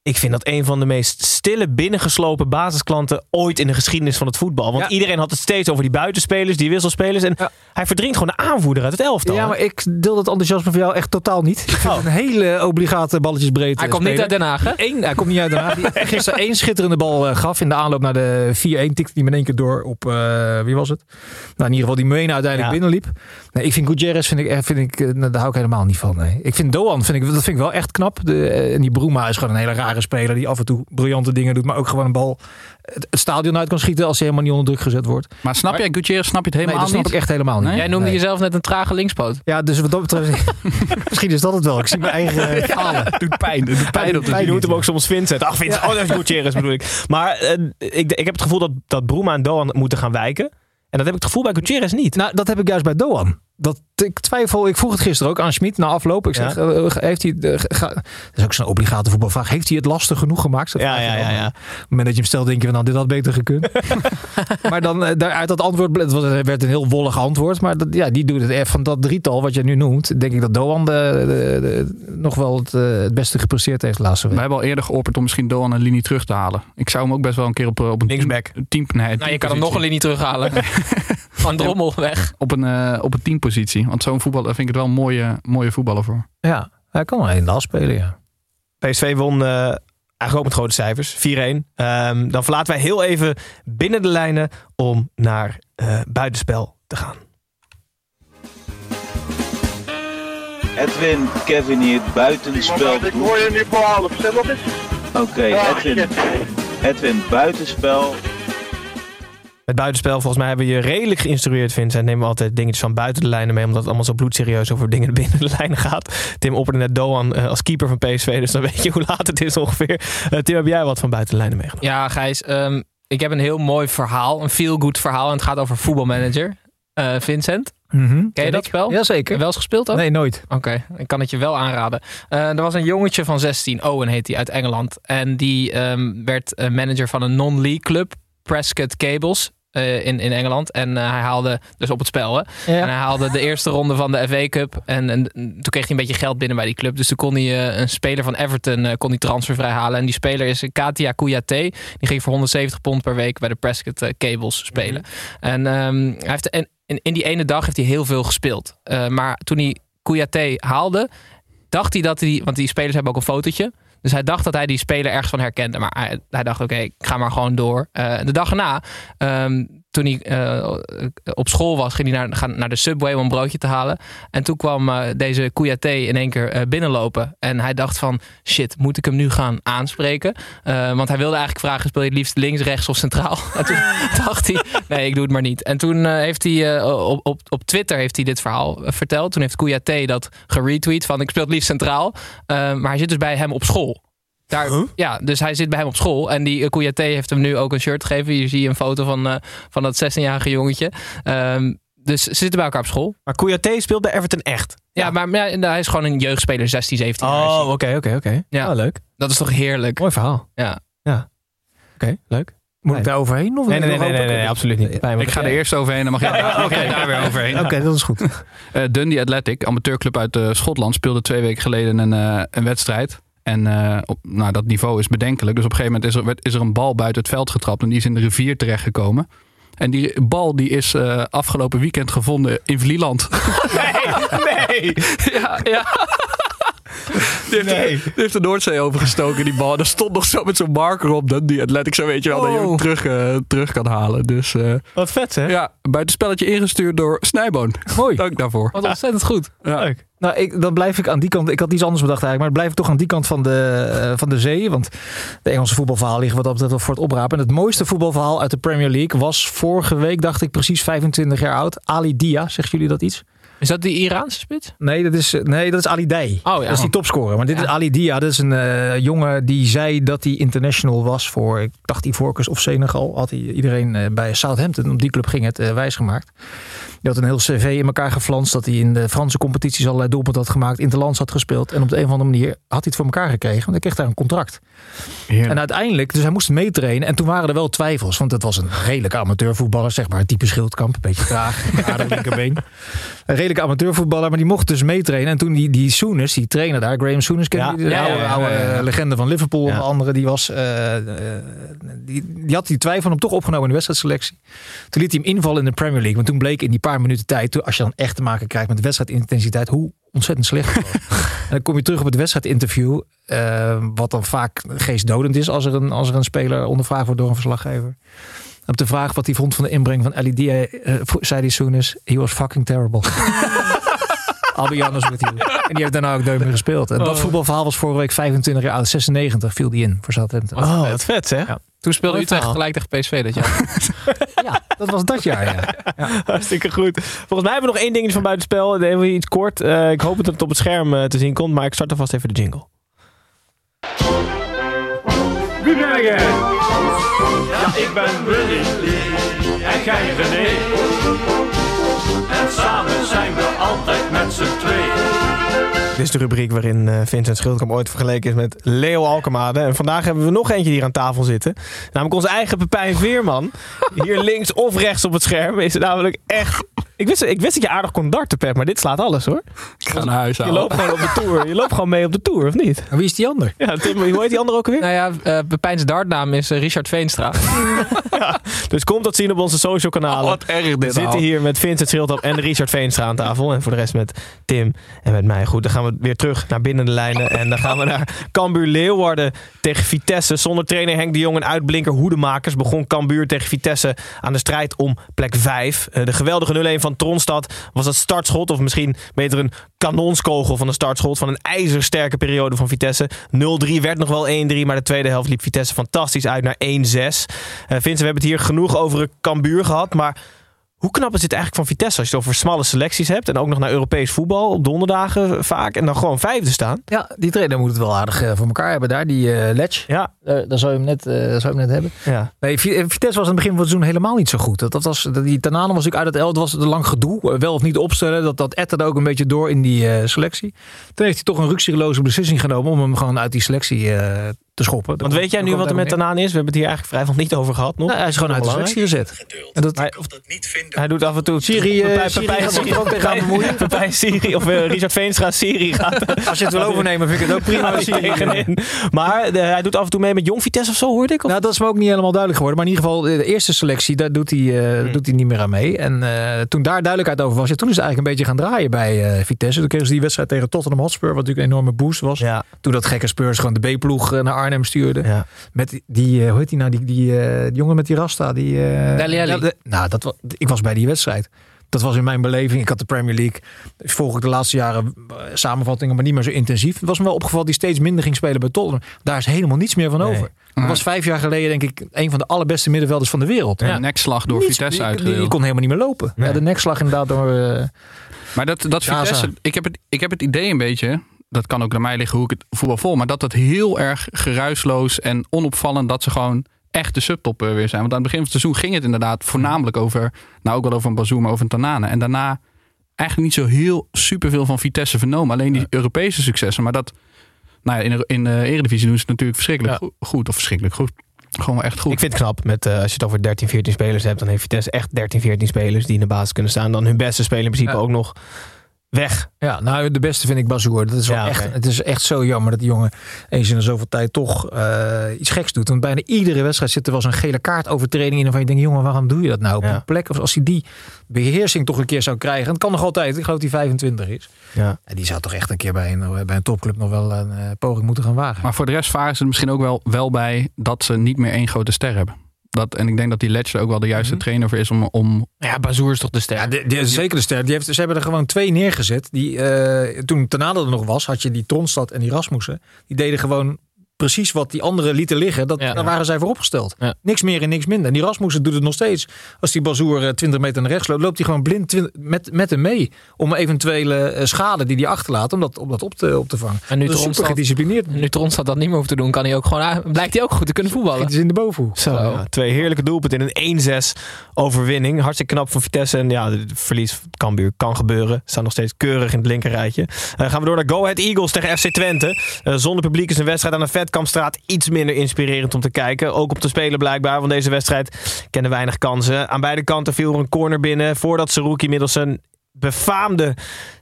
Ik vind dat een van de meest stille, binnengeslopen basisklanten ooit in de geschiedenis van het voetbal. Want Ja. iedereen had het steeds over die buitenspelers, die wisselspelers. En Ja. hij verdringt gewoon de aanvoerder uit het elftal. Ja, maar ik deel dat enthousiasme voor jou echt totaal niet. Ik vind Oh. een hele obligate balletjesbreedte. Hij komt niet uit Den Haag, hè? Eén, hij komt niet uit Den Haag. Die gisteren één schitterende bal eh, gaf in de aanloop naar de 4-1. Tikte hij met één keer door op, eh, wie was het? Nou, in ieder geval die Mena uiteindelijk Ja. binnenliep. Nee, ik vind Gutierrez, vind ik, echt- vind ik, eh, nou, daar hou ik helemaal niet van. Nee. Ik vind Doan, vind ik, dat vind ik wel echt knap. De, eh, en die Bruma is gewoon een hele rare speler. Die af en toe briljante dingen doet. Maar ook gewoon een bal het, het stadion uit kan schieten als hij helemaal niet onder druk gezet wordt. Maar snap jij, Gutierrez, snap je het Nee, helemaal dat snap niet? ik echt helemaal niet. Nee? Jij noemde Nee. jezelf net een trage linkspoot. Ja, dus wat dat betreft... misschien is dat het wel. Ik zie mijn eigen eh, falen. Het doet pijn. Het doet pijn op de Je noemt hem ook soms Vincent. Ach, Vincent. Oh, dat is Gutierrez bedoel ik. Maar ik, ik heb het gevoel dat, dat Bruma en Doan moeten gaan wijken. En dat heb ik het gevoel bij Gutierrez niet. Nou, dat heb ik juist bij Doan. Dat, ik twijfel, ik vroeg het gisteren ook aan Schmid na afloop. Ik zeg, Ja. eh, heeft hij, eh, ga- dat is ook zo'n obligate voetbalvraag. Heeft hij het lastig genoeg gemaakt? Dat Ja, ja, ja, ja. Op het moment dat je hem stelt, denk je van, nou, dit had beter gekund. maar dan, eh, daar, uit dat antwoord, het was- het werd een heel wollig antwoord. Maar dat, ja, die doet het echt van dat drietal wat je nu noemt. Denk ik dat Doan de, de- de- nog wel het, eh, het beste gepresteerd heeft laatste We week. hebben al eerder geopperd om misschien Doan een linie terug te halen. Ik zou hem ook best wel een keer op, eh, op een Linksback. team, team nee, Nou, je kan hem nog een linie terughalen. Van Drommel weg. op een, eh, op een positie. Want zo'n voetballer vind ik het wel een mooie, mooie voetballer voor. Ja, hij kan wel in de as spelen, ja. PSV won eh, eigenlijk ook met grote cijfers. 4-1. Ehm, dan verlaten wij heel even binnen de lijnen om naar eh, buitenspel te gaan. Edwin, Kevin hier, buitenspel. Ik hoor je nu op eens. Oké, Edwin. Edwin, buitenspel. Met buitenspel, volgens mij hebben we je redelijk geïnstrueerd, Vincent. Nemen we altijd dingetjes van buiten de lijnen mee, omdat het allemaal zo bloedserieus over dingen binnen de lijnen gaat. Tim opperde net Doan eh, als keeper van PSV, dus dan weet je hoe laat het is ongeveer. Eh, Tim, heb jij wat van buiten de lijnen meegenomen? Ja, Gijs. ehm, ik heb een heel mooi verhaal. Een feel-good verhaal. En het gaat over voetbalmanager. Eh, Vincent. Ken je dat spel? Jazeker. Wel eens gespeeld ook? Nee, nooit. Oké, ik kan het je wel aanraden. Eh, er was een jongetje van 16, Owen heet hij, uit Engeland. En die ehm, werd manager van een non-league club, Prescott Cables. eh, in, in Engeland. En eh, hij haalde, dus op het spel, hè? Ja. En hij haalde de eerste ronde van de FA Cup. En, en toen kreeg hij een beetje geld binnen bij die club. Dus toen kon hij eh, een speler van Everton kon hij transfervrij halen. En die speler is Katia Kouyaté. Die ging voor 170 pond per week bij de Prescott Cables spelen. En ehm, hij heeft, en, in, in die ene dag heeft hij heel veel gespeeld. Maar toen hij Kouyaté haalde, dacht hij dat hij... Want die spelers hebben ook een fotootje. Dus hij dacht dat hij die speler ergens van herkende. Maar hij, dacht, oké, ik ga maar gewoon door. Eh, de dag erna, ehm, toen hij eh, op school was, ging hij naar, gaan naar de Subway om een broodje te halen. En toen kwam eh, deze Kouyaté in één keer eh, binnenlopen. En hij dacht van, shit, moet ik hem nu gaan aanspreken? Want hij wilde eigenlijk vragen, speel je het liefst links, rechts of centraal? En toen dacht hij, nee, ik doe het maar niet. En toen heeft hij op, op, op Twitter heeft hij dit verhaal verteld. Toen heeft Kouyaté dat geretweet van, ik speel het liefst centraal. Maar hij zit dus bij hem op school. Daar, Ja, dus hij zit bij hem op school. En die uh, Kouyaté heeft hem nu ook een shirt gegeven. Hier zie je een foto van, eh, van dat 16-jarige jongetje. Ehm, dus ze zitten bij elkaar op school. Maar Kouyaté speelt bij Everton echt? Ja, maar, maar ja, hij is gewoon een jeugdspeler, 16, 17 jaar. Oh, oké, oké, oké. Ja. Ah, leuk. Dat is toch heerlijk? Mooi verhaal. Ja. Oké, leuk. Moet ik daar overheen? Of Nee, nee, nee, nee, nee, absoluut niet. Ik ga er eerst overheen, dan mag jij, daar weer overheen. Oké, dat is goed. Eh, Dundee Athletic, amateurclub uit eh, Schotland, speelde twee weken geleden een, eh, een wedstrijd. En eh, op, nou, dat niveau is bedenkelijk. Dus op een gegeven moment is er, werd- is er een bal buiten het veld getrapt. En die is in de rivier terechtgekomen. En die bal die is eh, afgelopen weekend gevonden in Vlieland. Nee! ja, ja. Die heeft, Nee. die heeft de Noordzee overgestoken, die bal. En er stond nog zo met zo'n marker op. Dundee Athletic, zo weet je wel, dat je hem terug, eh, terug kan halen. Dus eh, Wat vet, hè? ja, buitenspelletje ingestuurd door Snijboon. Mooi. Dank daarvoor. Wat ontzettend goed. Ja. Leuk. Nou, ik, dan blijf ik aan die kant. Ik had iets anders bedacht eigenlijk, maar blijf ik toch aan die kant van de, eh, van de zee. Want de Engelse voetbalverhaal liggen wat dat betreft voor het oprapen. En het mooiste voetbalverhaal uit de Premier League was vorige week, dacht ik, precies 25 jaar oud. Ali Dia, zeggen jullie dat iets? Is dat die Iraanse spits? Nee, dat is, nee, dat is Ali Day. Oh ja. Dat is die topscorer. Maar dit Ja. is Ali Dia. Dat is een eh, jongen die zei dat hij international was voor, ik dacht Ivoorkust of Senegal. Had hij iedereen eh, bij Southampton, op die club ging het, eh, wijsgemaakt. Die had een heel cv in elkaar geflanst. Dat hij in de Franse competities allerlei doelpunten had gemaakt. Interlands had gespeeld. En op de een of andere manier had hij het voor elkaar gekregen. Want hij kreeg daar een contract. En uiteindelijk, dus hij moest meetrainen. En toen waren er wel twijfels. Want het was een redelijke amateurvoetballer. Zeg maar, type Schildkamp. Een beetje traag. linkerbeen. Een redelijke amateurvoetballer. Maar die mocht dus meetrainen. En toen die, die Souness, die trainer daar. Graham Souness, ken je Ja. die? Ja, oude, oude ja. legende van Liverpool. Ja. Andere. Die, was, eh, eh, die, die had die twijfel hem toch opgenomen in de wedstrijdselectie. Toen liet hij hem invallen in de Premier League. Want toen bleek in die paar minuten tijd. toen- Als je dan echt te maken krijgt met wedstrijdintensiteit. Hoe ontzettend slecht. En dan kom je terug op het wedstrijdinterview. eh, wat dan vaak geestdodend is als er, een, als er een speler ondervraagd wordt door een verslaggever. Op de vraag wat hij vond van de inbreng van LED, eh, zei hij Soenis, he was fucking terrible. Be honest with you. En die heeft daarna ook nooit meer gespeeld. En dat voetbalverhaal was vorige week 25 jaar oud. 96 viel die in voor Southampton. Oh, wat vet, hè? Ja. Toen speelde Mooi Utrecht gelijk tegen PSV dat jaar. Ja, dat was dat jaar, ja. Hartstikke goed. Volgens mij hebben we nog één dingetje van buitenspel. Even iets kort. Eh, ik hoop dat het op het scherm eh, te zien komt. Maar ik start alvast even de jingle. Wie ben jij? Ja, ik ben Willy. En jij René. En samen zijn we altijd met. Dit is de rubriek waarin eh, Vincent Schildkamp ooit vergeleken is met Leo Alkemade. En vandaag hebben we nog eentje hier aan tafel zitten. Namelijk onze eigen Pepijn Veerman. Hier links of rechts op het scherm is namelijk echt Ik wist, ik wist dat je aardig kon darten, Pep, maar dit slaat alles hoor. Ik ga naar huis Je halen. loopt gewoon op de tour. Je loopt gewoon mee op de tour, of niet? En wie is die ander? Ja, Tim, hoe heet die andere ook alweer? Nou ja, eh Pepijn's dartnaam is eh, Richard Veenstra. Dus kom dat zien op onze social kanalen. Oh, wat erg dit We zitten al. hier met Vincent Schildap en Richard Veenstra aan tafel. En voor de rest met Tim en met mij. Goed, dan gaan we weer terug naar binnen de lijnen. En dan gaan we naar Cambuur Leeuwarden tegen Vitesse. Zonder trainer Henk de Jong en uitblinker Hoedemakers begon Cambuur tegen Vitesse aan de strijd om plek 5. De geweldige 0-1 van Tronstad was het startschot. Of misschien beter een kanonskogel van een startschot. Van een ijzersterke periode van Vitesse. 0-3 werd nog wel 1-3. Maar de tweede helft liep Vitesse fantastisch uit naar 1-6. Eh Vincent, we hebben het hier genoeg over Cambuur gehad. Maar hoe knap is dit eigenlijk van Vitesse als je het over smalle selecties hebt en ook nog naar Europees voetbal op donderdagen vaak en dan gewoon vijfde staan? Ja, die trainer moet het wel aardig eh, voor elkaar hebben daar, die eh Letch. Ja, Daar, daar zou je hem net, eh, daar zou je hem net hebben. ja. Nee, Vi- eh, Vitesse was aan het begin van het seizoen helemaal niet zo goed. Dat, dat was, dat- die Tanane was natuurlijk uit het El, het was een lang gedoe. eh, Wel of niet opstellen, dat, dat etterde ook een beetje door in die eh, selectie. Toen heeft hij toch een ruksigloze beslissing genomen om hem gewoon uit die selectie eh, te schoppen. Want weet jij nu wat er met Tanaan is? We hebben het hier eigenlijk vrijwel niet over gehad nog. Nou, hij is gewoon uit de selectie gezet. En dat, Hij, hij doet af en toe... Siri, eh, Pepijn- Siri ook bemoeien. Pepijn Siri, of eh, Richard Veenstra Siri gaat als je het wil overnemen, vind ik het ook prima. tegenin. Maar eh, hij doet af en toe mee met Jong Vitesse of zo, hoorde ik? Of? Nou, dat is me ook niet helemaal duidelijk geworden. Maar in ieder geval, de eerste selectie, daar doet hij, eh, Hmm. doet hij niet meer aan mee. En eh, toen daar duidelijkheid over was, ja, toen is het eigenlijk een beetje gaan draaien bij eh, Vitesse. Toen kregen ze die wedstrijd tegen Tottenham Hotspur, wat natuurlijk een enorme boost was. Ja. Toen dat gekke Spurs gewoon de B-ploeg naar Arnhem stuurde. Ja. Met die- die, eh, hoe heet die nou, die, die, eh, die jongen met die rasta. Die, eh, Dele Alli. ja, de- nou, dat, ik was bij die wedstrijd. Dat was in mijn beleving. Ik had de Premier League. Volg ik de laatste jaren samenvattingen, maar niet meer zo intensief. Het was me wel opgevallen die steeds minder ging spelen bij Tottenham. Daar is helemaal niets meer van Nee. over. Dat was vijf jaar geleden, denk ik, een van de allerbeste middenvelders van de wereld. Een nekslag door Niets- Vitesse die, die, kon helemaal niet meer lopen. Nee. Ja, de nekslag inderdaad door... eh, Maar dat, dat. Vitesse, ik heb, het, ik heb het idee een beetje, dat kan ook aan mij liggen hoe ik het voetbal vol, maar dat het heel erg geruisloos en onopvallend dat ze gewoon echt de subtop weer zijn. Want aan het begin van het seizoen ging het inderdaad voornamelijk over, nou ook wel over een Bazoer, maar over een Tanane. En daarna eigenlijk niet zo heel superveel van Vitesse vernomen. Alleen die Europese successen. Maar dat, nou ja, in de, in de Eredivisie doen ze het natuurlijk verschrikkelijk Ja. goed. Of verschrikkelijk goed. Gewoon echt goed. Ik vind het knap, met, eh, als je het over 13, 14 spelers hebt, dan heeft Vitesse echt 13, 14 spelers die in de basis kunnen staan. Dan hun beste speler in principe Ja. ook nog weg. Ja, nou de beste vind ik Bazoer. Dat is wel Ja, echt. Het is echt zo jammer dat die jongen eens in de zoveel tijd toch eh, iets geks doet. Want bijna iedere wedstrijd zit er wel zo'n gele kaartovertreding in. Waarvan je denkt, jongen, waarom doe je dat nou op Ja. een plek? Of als hij die beheersing toch een keer zou krijgen. En het kan nog altijd. Ik geloof dat hij 25 is. Ja. En die zou toch echt een keer bij een, bij een topclub nog wel een eh, poging moeten gaan wagen. Maar voor de rest varen ze er misschien ook wel, wel bij dat ze niet meer één grote ster hebben. Dat, en ik denk dat die Ledger ook wel de juiste trainer voor is om, om Ja, Bazoer is toch de ster. Ja, de, de- zeker de ster. Die heeft, ze hebben er gewoon twee neergezet. Die, eh, toen Tanade er nog was, had je die Tronstad en die Rasmussen. Die deden gewoon precies wat die anderen lieten liggen. Dat, Ja. daar waren zij voor opgesteld. Ja. Niks meer en niks minder. En die Rasmussen doet het nog steeds. Als die Bazoer eh, 20 meter naar rechts loopt, loopt hij gewoon blind 20 met, met hem mee. Om eventuele eh, schade die hij achterlaat, om dat, om dat op, te, op te vangen. En nu dat super gedisciplineerd. Nu Tronstad dat niet meer hoeft te doen, kan hij ook gewoon, blijkt hij ook goed te kunnen voetballen. Het is in de bovenhoek. Zo, ja. Twee heerlijke doelpunten in een 1-6 overwinning. Hartstikke knap van Vitesse. En ja, het verlies van Cambuur kan gebeuren. Staan nog steeds keurig in het linkerrijtje. Eh gaan we door naar Go Ahead Eagles tegen FC Twente. Eh, zonder publiek is een wedstrijd aan de Vetkampstraat iets minder inspirerend om te kijken. Ook op te spelen blijkbaar, want deze wedstrijd kende weinig kansen. Aan beide kanten viel er een corner binnen voordat Saruki middels zijn befaamde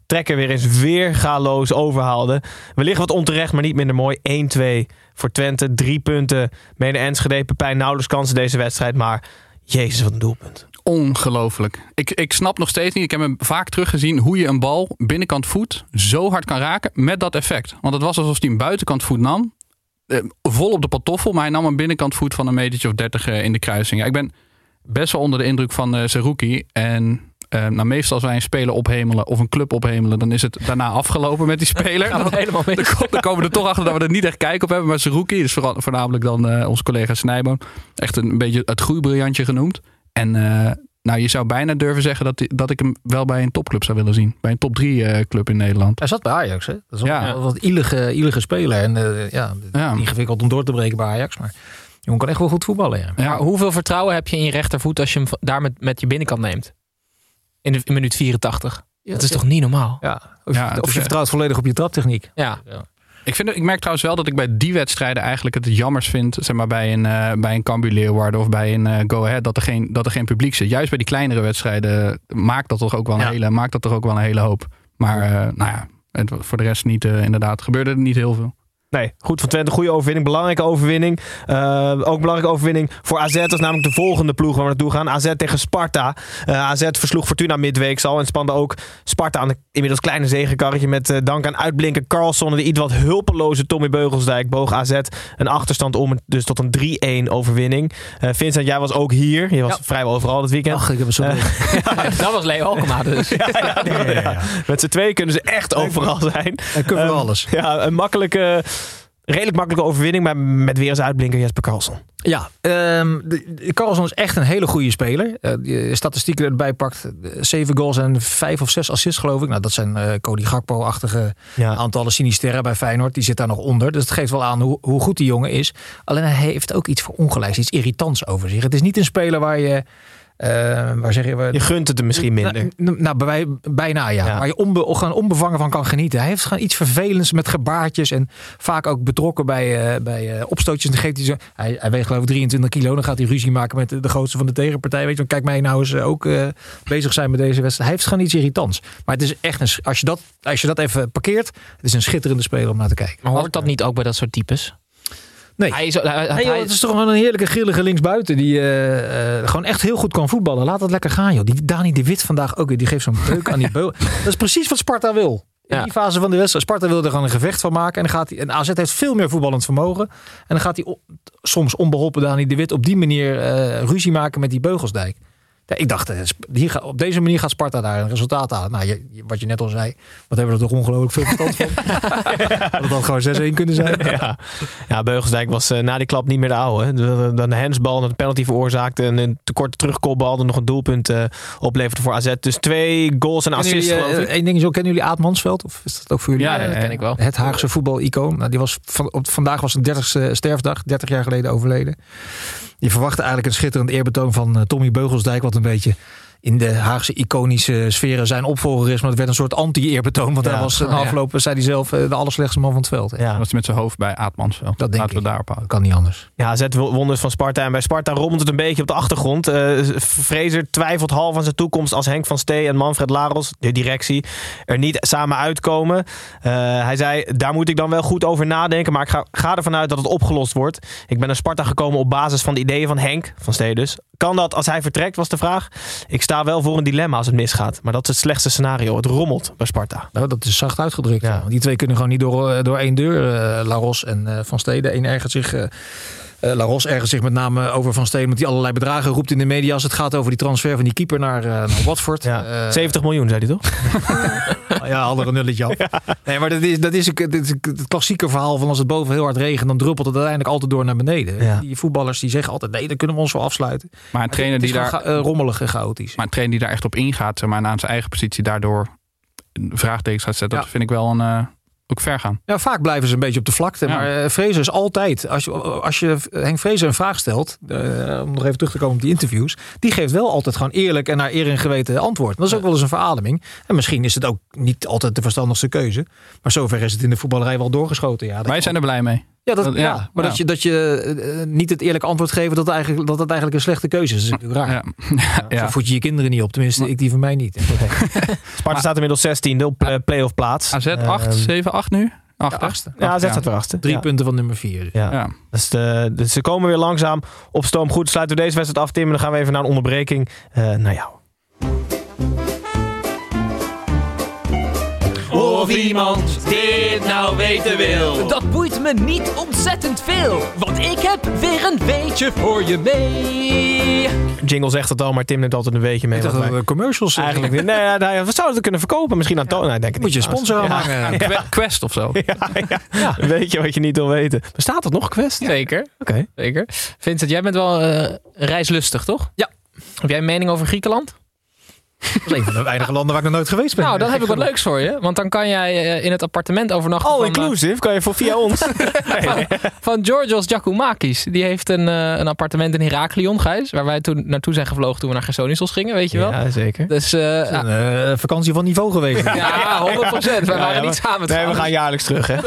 trekker weer eens weergaloos overhaalde. We liggen wat onterecht, maar niet minder mooi. 1-2 voor Twente. Drie punten. Mede Enschede, Pepijn nauwelijks kansen deze wedstrijd. Maar jezus, wat een doelpunt. Ongelooflijk. Ik, ik snap nog steeds niet. Ik heb hem vaak teruggezien hoe je een bal binnenkant voet zo hard kan raken met dat effect. Want het was alsof hij een buitenkant voet nam. Eh, vol op de pantoffel, maar hij nam een binnenkant voet van een metertje of dertig eh, in de kruising. Ja, ik ben best wel onder de indruk van eh Zerouki. En nou, meestal als wij een speler ophemelen of een club ophemelen, dan is het daarna afgelopen met die speler. Gaat helemaal. Dan, dan komen we er toch achter dat we er niet echt kijk op hebben. Maar Zerouki is vooral- voornamelijk dan eh, onze collega Snijboon. Echt een, beetje het groeibriljantje genoemd. En nou, je zou bijna durven zeggen dat, dat ik hem wel bij een topclub zou willen zien. Bij een top 3 eh, club in Nederland. Hij zat bij Ajax, hè? Dat is wel Ja. een wat ielige, ielige speler. En eh, ja, Ja. ingewikkeld om door te breken bij Ajax. Maar jongen kan echt wel goed voetballen, ja. Ja. Maar hoeveel vertrouwen heb je in je rechtervoet als je hem daar met, met je binnenkant neemt? In, de, in minuut 84. dat is toch niet normaal? Ja, of, je, of je vertrouwt volledig op je traptechniek. Ja. Ik, vind, ik merk trouwens wel dat ik bij die wedstrijden eigenlijk het jammers vind. Zeg maar bij een, uh, bij een Cambuur Leeuwarden of bij een uh, Go Ahead. Dat er, geen, dat er geen publiek zit. Juist bij die kleinere wedstrijden maakt dat toch ook wel een, hele, maakt dat toch ook wel een hele hoop. Maar uh, nou ja, het, voor de rest niet inderdaad. Gebeurde er niet heel veel. Nee, goed van Twente. Goede overwinning. Belangrijke overwinning. Uh, ook belangrijke overwinning voor AZ. Dat is namelijk de volgende ploeg waar we naartoe gaan. AZ tegen Sparta. Uh, AZ versloeg Fortuna midweeks al. En spande ook Sparta aan de inmiddels kleine zegenkarretje. Met uh, dank aan uitblinken Carlson en de iets wat hulpeloze Tommy Beugelsdijk. Boog AZ een achterstand om. Dus tot een 3-1 overwinning. Vincent, jij was ook hier. Je was ja. vrijwel overal dit weekend. Ach, ik heb zo ja, Dat was Leo Alkema dus. ja, ja, Met z'n twee kunnen ze echt overal zijn. En kunnen we alles. Ja, een makkelijke redelijk makkelijke overwinning, maar met weer eens uitblinker Jesper Carlson. Ja, um, Carlson is echt een hele goede speler. Uh, die statistieken erbij pakt. Zeven goals en vijf of zes assists geloof ik. Nou, dat zijn uh, Cody Gakpo-achtige ja. aantallen Sinisterra bij Feyenoord. Die zit daar nog onder. Dus het geeft wel aan hoe, hoe goed die jongen is. Alleen hij heeft ook iets voor ongelijks, iets irritants over zich. Het is niet een speler waar je... Uh, waar zeg je, je gunt het hem misschien minder. Nou, nou bij, bijna ja. ja. Waar je onbe, gewoon onbevangen van kan genieten. Hij heeft gewoon iets vervelends met gebaartjes. En vaak ook betrokken bij, uh, bij uh, opstootjes. Dan geeft hij, zo, hij, hij weegt geloof ik 23 kilo. Dan gaat hij ruzie maken met de, de grootste van de tegenpartij. Weet je, kijk mij nou eens ook bezig zijn met deze wedstrijd. Hij heeft gewoon iets irritants. Maar het is echt een, als, je dat, als je dat even parkeert. Het is een schitterende speler om naar te kijken. Maar hoort dat niet ook bij dat soort types? Nee. Hij is, hij, hey, joh, het is toch gewoon een heerlijke grillige linksbuiten. Die uh, uh, gewoon echt heel goed kan voetballen. Laat dat lekker gaan, joh. Die Dani de Wit vandaag ook weer. Die geeft zo'n beuk aan die beul. Dat is precies wat Sparta wil. In ja. die fase van de wedstrijd. Sparta wil er gewoon een gevecht van maken. En, dan gaat hij, en AZ heeft veel meer voetballend vermogen. En dan gaat hij soms onbeholpen Dani de Wit op die manier uh, ruzie maken met die Beugelsdijk. Ja, ik dacht, hier, op deze manier gaat Sparta daar een resultaat halen. Nou, je, wat je net al zei, wat hebben we er toch ongelooflijk veel verstand van. dat had gewoon 6-1 kunnen zijn. Ja, ja Beugelsdijk was uh, na die klap niet meer de oude. Dan de hensbal, een penalty veroorzaakte. En een tekort terugkopbal, dan nog een doelpunt uh, opleverde voor AZ. Dus twee goals en assists jullie, uh, Eén ding is ook, kennen jullie Aad Mansveld? Of is dat ook voor jullie? Ja, dat ken ik wel. Het Haagse voetbal-icoon. Nou, die was van, op, vandaag was zijn 30ste sterfdag, 30 jaar geleden overleden. Je verwachtte eigenlijk een schitterend eerbetoon van uh, Tommy Beugelsdijk, wat een beetje in de Haagse iconische sferen zijn opvolger is. Maar het werd een soort anti-eerbetoon. Want ja, hij was na afloop, zei hij zelf, de allerslechtste man van het veld. Ja, was met zijn hoofd bij Aatmansveld. Dat denk Laten ik. we daarop houden. Kan niet anders. Ja, zet wonders van Sparta. En bij Sparta rommelt het een beetje op de achtergrond. Uh, Fraser twijfelt half aan zijn toekomst als Henk van Stee en Manfred Laros, de directie, er niet samen uitkomen. Uh, hij zei, daar moet ik dan wel goed over nadenken. Maar ik ga, ga ervan uit dat het opgelost wordt. Ik ben naar Sparta gekomen op basis van de ideeën van Henk van Stee dus. Kan dat als hij vertrekt, was de vraag. Ik sta wel voor een dilemma als het misgaat. Maar dat is het slechtste scenario. Het rommelt bij Sparta. Nou, dat is zacht uitgedrukt. Ja. Die twee kunnen gewoon niet door, door één deur. Uh, Laros en uh, Van Steden. Eén ergert zich... Uh, uh, Laros ergens zich met name over Van Steen, want die allerlei bedragen roept in de media als het gaat over die transfer van die keeper naar, uh, naar Watford. Ja, uh, 70 miljoen, zei hij toch? ja, er een nulletje af. Ja. Nee, maar dat is, dat is, het, is het klassieke verhaal van als het boven heel hard regent, dan druppelt het uiteindelijk altijd door naar beneden. Ja. Die voetballers die zeggen altijd, nee, dan kunnen we ons wel afsluiten. Maar een trainer die daar... Ga, rommelig en chaotisch. Maar een trainer die daar echt op ingaat, maar, naar zijn eigen positie daardoor vraagtekens gaat zetten, ja. dat vind ik wel een ook ver gaan. Ja, vaak blijven ze een beetje op de vlakte. Ja. Maar uh, Fraser is altijd, als je, als je Henk Fraser een vraag stelt, uh, om nog even terug te komen op die interviews, die geeft wel altijd gewoon eerlijk en naar eer en geweten antwoord. Dat is ook wel eens een verademing. En misschien is het ook niet altijd de verstandigste keuze. Maar zover is het in de voetballerij wel doorgeschoten. Ja, Wij zijn er blij mee. Ja, dat, ja, ja, maar ja. dat je, dat je uh, niet het eerlijke antwoord geeft dat, eigenlijk, dat dat eigenlijk een slechte keuze is. Dat is natuurlijk raar. Ja. Zo voed je je kinderen niet op. Tenminste, ik die van mij niet. Sparta staat inmiddels 16 op uh, play-off plaats. AZ 8, 7, 8 nu? Achtste. Ja, AZ staat weer achter. Drie punten van nummer 4. Ja. ja. Dus, de, dus ze komen weer langzaam op stoom. Goed, sluiten we deze wedstrijd af, Tim. Dan gaan we even naar een onderbreking. Uh, naar jou. Of iemand dit nou weten wil. Dat boeit me niet ontzettend veel. Want ik heb weer een weetje voor je mee. Jingle zegt het al, maar Tim neemt altijd een weetje mee. Ik dacht dat commercials eigenlijk niet. Nee, ja, nou, we zouden het kunnen verkopen. Misschien aan. Nee, denk Moet je een sponsor. Ja. Quest of zo. Ja, ja. Een beetje wat je niet wil weten. Bestaat dat nog, Quest? Zeker. Oké. Okay. Zeker. Vincent, jij bent wel uh, reislustig, toch? Ja. Heb jij een mening over Griekenland? Dat is een van de weinige landen waar ik nog nooit geweest ben. Nou, dan heb ik wat leuks voor je. Want dan kan jij eh, in het appartement overnachten. All van, eh, inclusive, kan je voor via ons. van, van Georgios Giacomakis. Die heeft een, eh, een appartement in Heraklion, Gijs. Waar wij toen naartoe zijn gevlogen toen we naar Gersonisos gingen, weet je wel. Ja, zeker. Dus eh, Een eh, vakantie van niveau geweest. ja, 100 procent. Wij Ja, waren ja, niet samen Nee, we gaan jaarlijks terug, hè?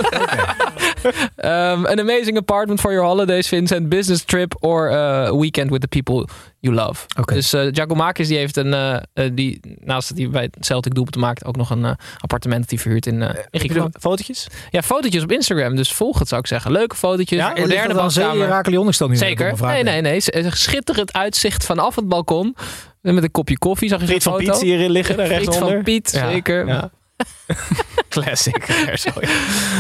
Um, an amazing apartment for your holidays, Vincent. Business trip or uh, weekend with the people you love. Dus uh, Giacomakis die heeft een, uh, uh, die, naast dat hij bij Celtic doelpunten maakt, ook nog een uh, appartement dat hij verhuurt in, uh, in Griekenland. Fotootjes? Ja, fotootjes op Instagram. Dus volg het zou ik zeggen. Leuke fotootjes. Ja, moderne dan badkamer. Heraklion? Ik stel nu Zeker. vraag. Nee, nee, nee. Schitterend uitzicht vanaf het balkon. Met een kopje koffie zag je Friet van foto. Piet zie je erin liggen, daar Friet van Piet, Ja, zeker. ja. Classic.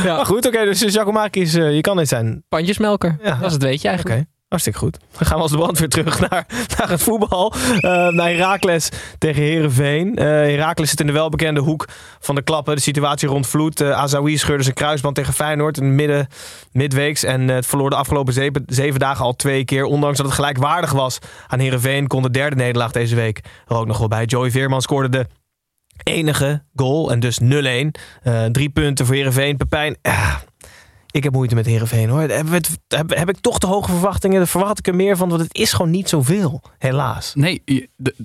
Ja. Maar goed, oké, dus Giacomakis, uh, je kan dit zijn. Pandjesmelker. Ja. Dat is het weet je eigenlijk. Hartstikke goed. Dan gaan we als de brand weer terug naar, naar het voetbal. Uh, naar Heracles tegen Herenveen. Uh, Heracles zit in de welbekende hoek van de klappen. De situatie rond Vloed. Uh, Azawi scheurde zijn kruisband tegen Feyenoord in midden, midweeks. En het verloor de afgelopen zeven, dagen al twee keer. Ondanks dat het gelijkwaardig was aan Herenveen, kon de derde nederlaag deze week er ook nog wel bij. Joey Veerman scoorde de enige goal en dus 0-1. Uh, drie punten voor Herenveen. Pepijn. Ik heb moeite met Herenveen hoor. Heb, heb, heb, ik toch te hoge verwachtingen? Daar verwacht ik er meer van, want het is gewoon niet zoveel, helaas. Nee,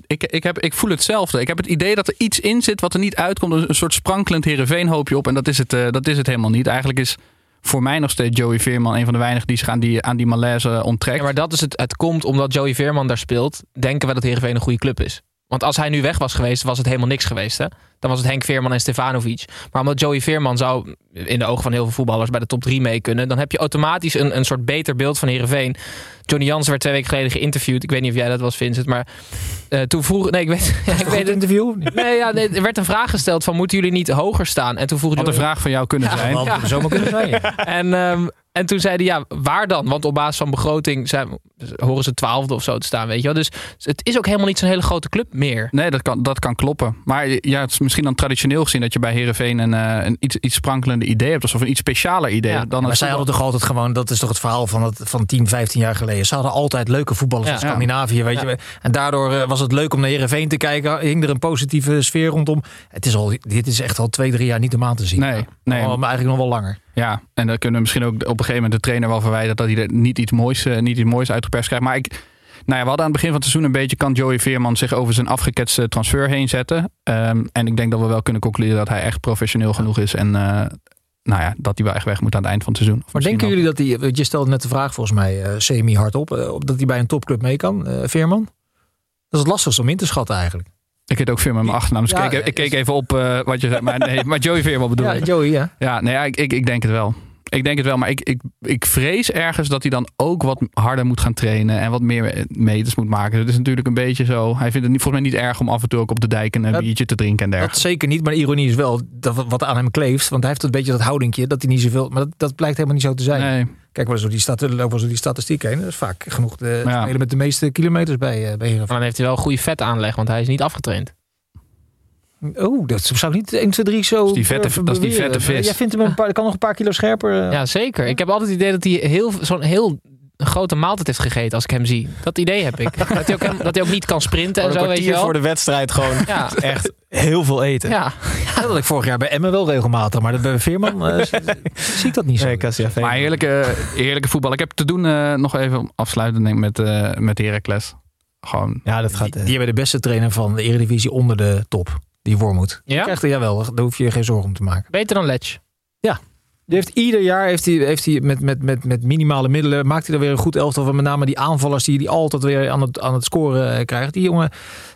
ik, ik, heb, ik voel hetzelfde. Ik heb het idee dat er iets in zit wat er niet uitkomt. Een soort sprankelend Herenveen hoopje op. En dat is, het, uh, dat is het helemaal niet. Eigenlijk is voor mij nog steeds Joey Veerman een van de weinigen die zich aan die, aan die malaise onttrekt. Ja, maar dat is het. Het komt omdat Joey Veerman daar speelt. Denken we dat Herenveen een goede club is. Want als hij nu weg was geweest, was het helemaal niks geweest. Hè? Dan was het Henk Veerman en Stefanovic. Maar omdat Joey Veerman zou in de ogen van heel veel voetballers bij de top 3 mee kunnen, dan heb je automatisch een, een soort beter beeld van Herenveen. Johnny Jans werd twee weken geleden geïnterviewd. Ik weet niet of jij dat was, Vincent. Maar uh, toen vroeg. Nee, ik weet. Ja, ik weet het interview. Nee, ja, nee, er werd een vraag gesteld van moeten jullie niet hoger staan? En toen vroeg Had een vraag van jou kunnen ja, zijn. Ja, ja. zomaar kunnen zijn. Ja. en, um, en toen zeiden ja, waar dan? Want op basis van begroting zijn, horen ze twaalfde of zo te staan, weet je wel. Dus het is ook helemaal niet zo'n hele grote club meer. Nee, dat kan, dat kan kloppen. Maar ja, het is misschien dan traditioneel gezien dat je bij Herenveen een, uh, een iets, iets sprankelende idee hebt. Of een iets specialer idee. Ja, dan maar zij hadden toch altijd gewoon, dat is toch het verhaal van, het, van 10, 15 jaar geleden. Ze hadden altijd leuke voetballers ja. in Scandinavië, weet je. En daardoor uh, was het leuk om naar Herenveen te kijken. Hing er een positieve sfeer rondom. Het is al, dit is echt al twee, drie jaar niet om aan te zien. Nee, nee. Al, maar eigenlijk nog wel langer. Ja, en dan kunnen we misschien ook op een gegeven moment de trainer wel verwijten dat hij er niet iets moois, uh, niet iets moois uitgeperst krijgt. Maar ik, nou ja, we hadden aan het begin van het seizoen een beetje kan Joey Veerman zich over zijn afgeketste transfer heen zetten. Um, en ik denk dat we wel kunnen concluderen dat hij echt professioneel genoeg is en uh, nou ja, dat hij wel echt weg moet aan het eind van het seizoen. Maar denken jullie dat hij, je stelde net de vraag volgens mij uh, semi hardop, uh, dat hij bij een topclub mee kan, uh, Veerman? Dat is het lastigste om in te schatten eigenlijk. Ik heet ook Veerman mijn achternaam, dus ja, ik, keek, ik keek even op wat je zei. Maar, nee, maar Joey Veerman bedoel ja. Joey, ja. Ja, nee, ik, ik, ik denk het wel. Ik denk het wel, maar ik, ik, ik vrees ergens dat hij dan ook wat harder moet gaan trainen en wat meer meters moet maken. Het is natuurlijk een beetje zo. Hij vindt het niet, volgens mij niet erg om af en toe ook op de dijk een dat, biertje te drinken en dergelijke. Dat zeker niet, maar de ironie is wel dat wat aan hem kleeft. Want hij heeft een beetje dat houdingje dat hij niet zoveel. Maar dat, dat blijkt helemaal niet zo te zijn. Nee. Kijk maar eens door die, stat, lopen zo die statistiek heen. Dat is vaak genoeg de ja. spelen met de meeste kilometers bij, uh, bij Maar dan heeft hij wel een goede vet aanleg, want hij is niet afgetraind. Oh, dat zou niet 1, 2, 3 zo. Dat is die vette, dat is die vette vis. Jij vindt hem een paar, kan nog een paar kilo scherper. Uh... Ja, zeker. Ik heb altijd het idee dat hij heel, zo'n heel grote maaltijd heeft gegeten als ik hem zie. Dat idee heb ik. dat, hij ook, dat hij ook niet kan sprinten en zo, weet je wel. voor de wedstrijd gewoon ja. echt heel veel eten. Ja. ja. dat had ik vorig jaar bij Emmen wel regelmatig. Maar bij Veerman uh, zie ik dat niet zo. Nee, maar heerlijke, heerlijke voetbal. Ik heb te doen uh, nog even afsluiten denk, met, uh, met Heracles. Gewoon. Ja, dat gaat. Die, die hebben de beste trainer van de Eredivisie onder de top. Die voor moet. Ja? Krijgt er, jawel, daar hoef je je geen zorgen om te maken. Beter dan Letch. Ja. Die heeft ieder jaar heeft hij, heeft hij met, met, met, met minimale middelen maakt hij er weer een goed elftal van. Met name die aanvallers die, die altijd weer aan het, aan het scoren uh, krijgt. Die jongen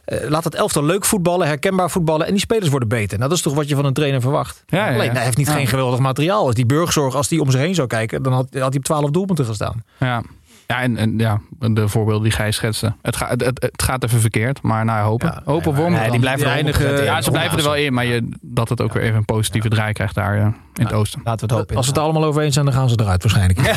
uh, laat het elftal leuk voetballen, herkenbaar voetballen. En die spelers worden beter. Nou, dat is toch wat je van een trainer verwacht. Ja, Alleen, ja. hij heeft niet geen geweldig materiaal. Als die burgzorg, als die om zich heen zou kijken, dan had, had hij op 12 doelpunten gestaan. Ja. Ja, en, en ja, de voorbeelden die Gijs schetste. Het, ga, het, gaat even verkeerd, maar nou, hopen. Ja, hopen nee, wormen. Nee, die blijven eindigen. Ja, ze blijven er wel in, maar je, dat het ook weer even een positieve draai krijgt daar uh, in het oosten. Laten we het hopen. Als we het allemaal over eens zijn, dan gaan ze eruit waarschijnlijk.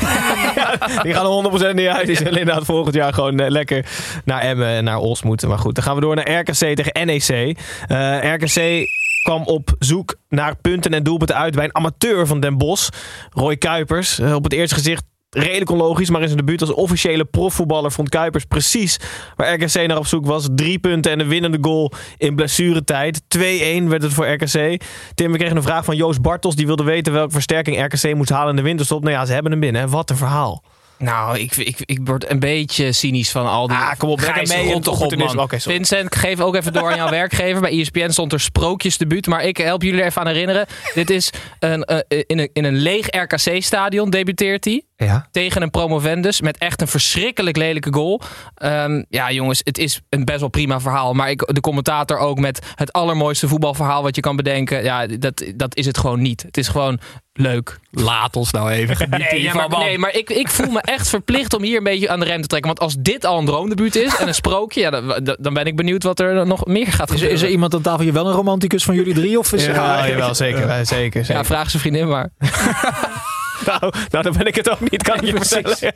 ja, die gaan er 100% niet uit. Die zullen inderdaad volgend jaar gewoon uh, lekker naar Emmen en naar Os moeten. Maar goed, dan gaan we door naar RKC tegen NEC. Uh, RKC kwam op zoek naar punten en doelpunten uit bij een amateur van Den Bosch. Roy Kuipers. Uh, op het eerste gezicht redelijk onlogisch, maar in zijn debuut als officiële profvoetballer vond Kuipers precies waar RKC naar op zoek was. Drie punten en een winnende goal in blessuretijd. 2-1 werd het voor RKC. Tim, we kregen een vraag van Joost Bartels. Die wilde weten welke versterking RKC moet halen in de winterstop. Nou ja, ze hebben hem binnen. Wat een verhaal. Nou, ik, ik, ik word een beetje cynisch van al die Ah, kom op, grijze mee rond de in het god, man. opportunisme. Oké, sorry. Vincent, geef ook even door aan jouw werkgever. Bij ESPN stond er sprookjesdebuut. Maar ik help jullie er even aan herinneren. Dit is een, eh, in, een, in een leeg RKC-stadion debuteert hij. Ja. Tegen een promovendus met echt een verschrikkelijk lelijke goal. Ehm, ja, jongens, het is een best wel prima verhaal. Maar ik, de commentator ook met het allermooiste voetbalverhaal wat je kan bedenken. Ja, dat, dat is het gewoon niet. Het is gewoon leuk. Laat ons nou even genieten Nee, ja, maar, nee, maar ik, ik voel me echt verplicht om hier een beetje aan de rem te trekken. Want als dit al een droomdebuut is en een sprookje, ja, dan, dan ben ik benieuwd wat er nog meer gaat gebeuren. is er iemand aan tafel hier wel een romanticus van jullie drie? Of is Ja, jawel, zeker. zeker, zeker. Ja, vraag zijn vriendin maar. nou, nou, dan ben ik het ook niet, kan ik je vertellen. Ja.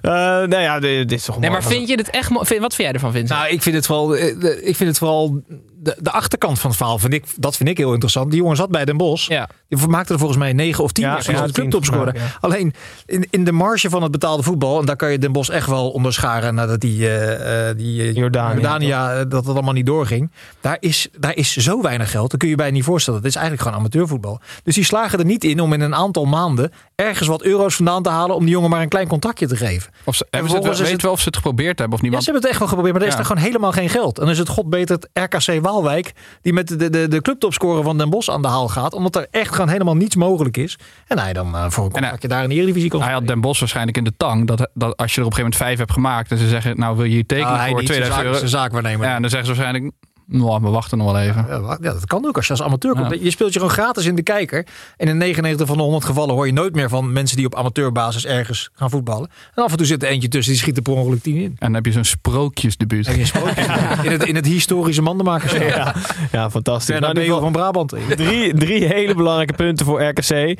Eh, nou ja, dit dit is toch Nee, maar vind je dit echt vind- Wat vind jij ervan, Vincent? Nou, ik vind het vooral, eh, ik vind het vooral de, de achterkant van het verhaal. Vind ik, dat vind ik heel interessant. Die jongen zat bij Den Bosch. Ja. Die maakte er volgens mij 9 of 10 Ja, als hij ja, de 10 club scoren. vandaag, ja. Alleen in, in de marge van het betaalde voetbal, en daar kan je Den Bosch echt wel onderscharen nadat die, eh, eh, die eh, Jordanië. Jordania, dat het allemaal niet doorging. Daar is, daar is zo weinig geld. Dat kun je je bijna niet voorstellen. Dat is eigenlijk gewoon amateurvoetbal. Dus die slagen er niet in om in een aantal maanden ergens wat euro's vandaan te halen om die jongen maar een klein contractje te geven. Of ze, En hebben ze het, wel- het- of ze het geprobeerd hebben of niet? Ja, ze hebben het echt wel geprobeerd, maar er is Ja. er gewoon helemaal geen geld. En dan is het god beter het RKC Waalwijk, die met de, de, de clubtopscorer van Den Bosch aan de haal gaat, omdat er echt gewoon helemaal niets mogelijk is. En hij dan eh, voor een contractje daar in de Eredivisie kan hij had Den Bosch waarschijnlijk in de tang dat, dat als je er op een gegeven moment vijf hebt gemaakt en ze zeggen, nou wil je hier tekenen Ah, voor niet, zijn 2000 zaak- euro. zijn zaakwaarnemer. Ja, en dan zeggen ze waarschijnlijk, nou, we wachten nog wel even. Ja, dat kan ook als je als amateur komt. Ja. Je speelt je gewoon gratis in de kijker. En in 99 van de 100 gevallen hoor je nooit meer van mensen die op amateurbasis ergens gaan voetballen. En af en toe zit er eentje tussen, die schiet er per ongeluk 10 in. En dan heb je zo'n sprookjesdebuut. Heb je in, het, in het historische mandenmakers. Ja, ja, fantastisch. Nou, geval van Brabant. Drie, drie hele belangrijke punten voor RKC. Eh,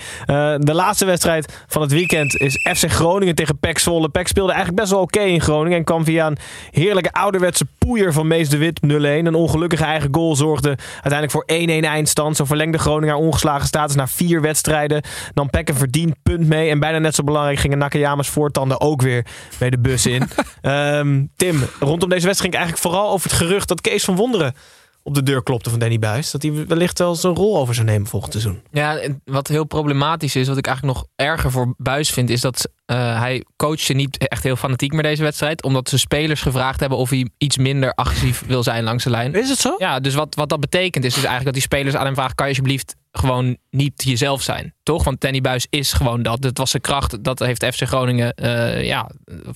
de laatste wedstrijd van het weekend is FC Groningen tegen PEC Zwolle. PEC speelde eigenlijk best wel oké in Groningen. En kwam via een heerlijke ouderwetse poeier van Mees de Wit 0-1. Een ongelukkige eigen goal zorgde uiteindelijk voor 1-1 eindstand. Zo verlengde Groningen haar ongeslagen status na vier wedstrijden. Nam PEC een verdiend punt mee. En bijna net zo belangrijk gingen Nakayama's voortanden ook weer mee de bus in. Ehm, Tim, rondom deze wedstrijd ging het eigenlijk vooral over het gerucht dat Kees van Wonderen op de deur klopte van Danny Buis. Dat hij wellicht wel zijn rol over zou nemen volgend seizoen. Ja, wat heel problematisch is, wat ik eigenlijk nog erger voor Buis vind, is dat eh, hij coachte niet echt heel fanatiek meer deze wedstrijd. Omdat zijn spelers gevraagd hebben of hij iets minder agressief wil zijn langs de lijn. Is het zo? Ja, dus wat, wat dat betekent is dus eigenlijk dat die spelers aan hem vragen, kan je alsjeblieft gewoon niet jezelf zijn. Toch? Want Danny Buis is gewoon dat. Dat was zijn kracht. Dat heeft FC Groningen eh, ja,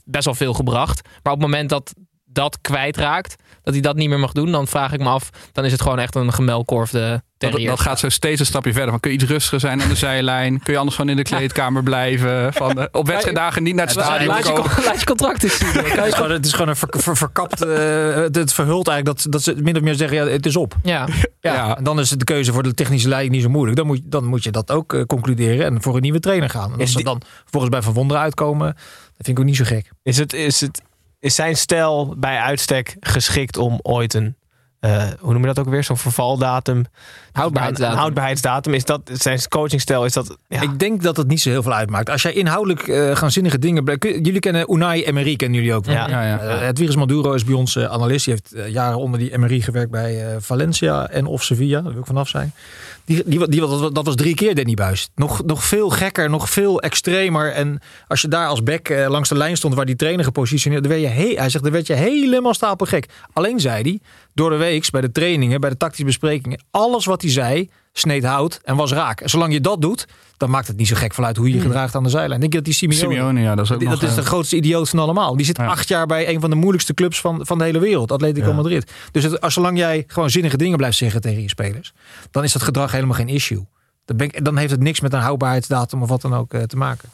best wel veel gebracht. Maar op het moment dat dat kwijtraakt, dat hij dat niet meer mag doen, dan vraag ik me af, dan is het gewoon echt een gemelkorfde Dat, terrier. dat gaat zo steeds een stapje verder. Van, kun je iets rustiger zijn aan de zijlijn? Kun je anders gewoon in de kleedkamer blijven? Van, eh, op wedstrijddagen niet naar het stadion Laat je, komen? con- laat je contract eens zien. Het is gewoon, het is gewoon een ver, ver- verkapt. eh, het, verhult eigenlijk dat, dat ze min of meer zeggen: ja, het is op. Ja. Ja, Ja. En dan is het de keuze voor de technische leiding niet zo moeilijk. Dan moet, je- dan moet je dat ook eh, concluderen en voor een nieuwe trainer gaan. En als ze dan volgens bij Van Wonderen uitkomen, dat vind ik ook niet zo gek. Is, het, is, het, is zijn stijl bij uitstek geschikt om ooit een, eh, hoe noem je dat ook weer, zo'n vervaldatum, Houdbaarheidsdatum. Een houdbaarheidsdatum, is dat zijn coachingstijl, is dat, ja, Ik denk dat het niet zo heel veel uitmaakt. Als jij inhoudelijk eh gaanzinnige dingen... blijft- kun- Jullie kennen Unai Emery, kennen jullie ook. Ja. Ja. Eh, Hedwiges Maduro is bij ons analist. Die heeft jaren onder die Emery gewerkt bij Valencia en of Sevilla. Daar wil ik vanaf zijn. Die, die, dat, was drie keer Danny Buis. Nog, nog veel gekker, nog veel extremer. En als je daar als back eh, langs de lijn stond waar die trainer gepositioneerd... Werd je hij zegt, dan werd je helemaal stapelgek. Alleen zei hij, door de weeks, bij de trainingen, bij de tactische besprekingen... alles wat hij zei, sneed hout en was raak. En zolang je dat doet, dan maakt het niet zo gek vanuit hoe je je gedraagt aan de zijlijn. Denk je dat die Simeone... Simeone, ja, dat is ook Die- nog... dat is eh, de grootste idioot van allemaal. Die zit Ja. acht jaar bij een van de moeilijkste clubs van, van de hele wereld. Atletico Madrid. Dus het, als zolang jij gewoon zinnige dingen blijft zeggen tegen je spelers. Dan is dat gedrag helemaal geen issue. Dan, ben ik- dan heeft het niks met een houdbaarheidsdatum of wat dan ook eh, te maken.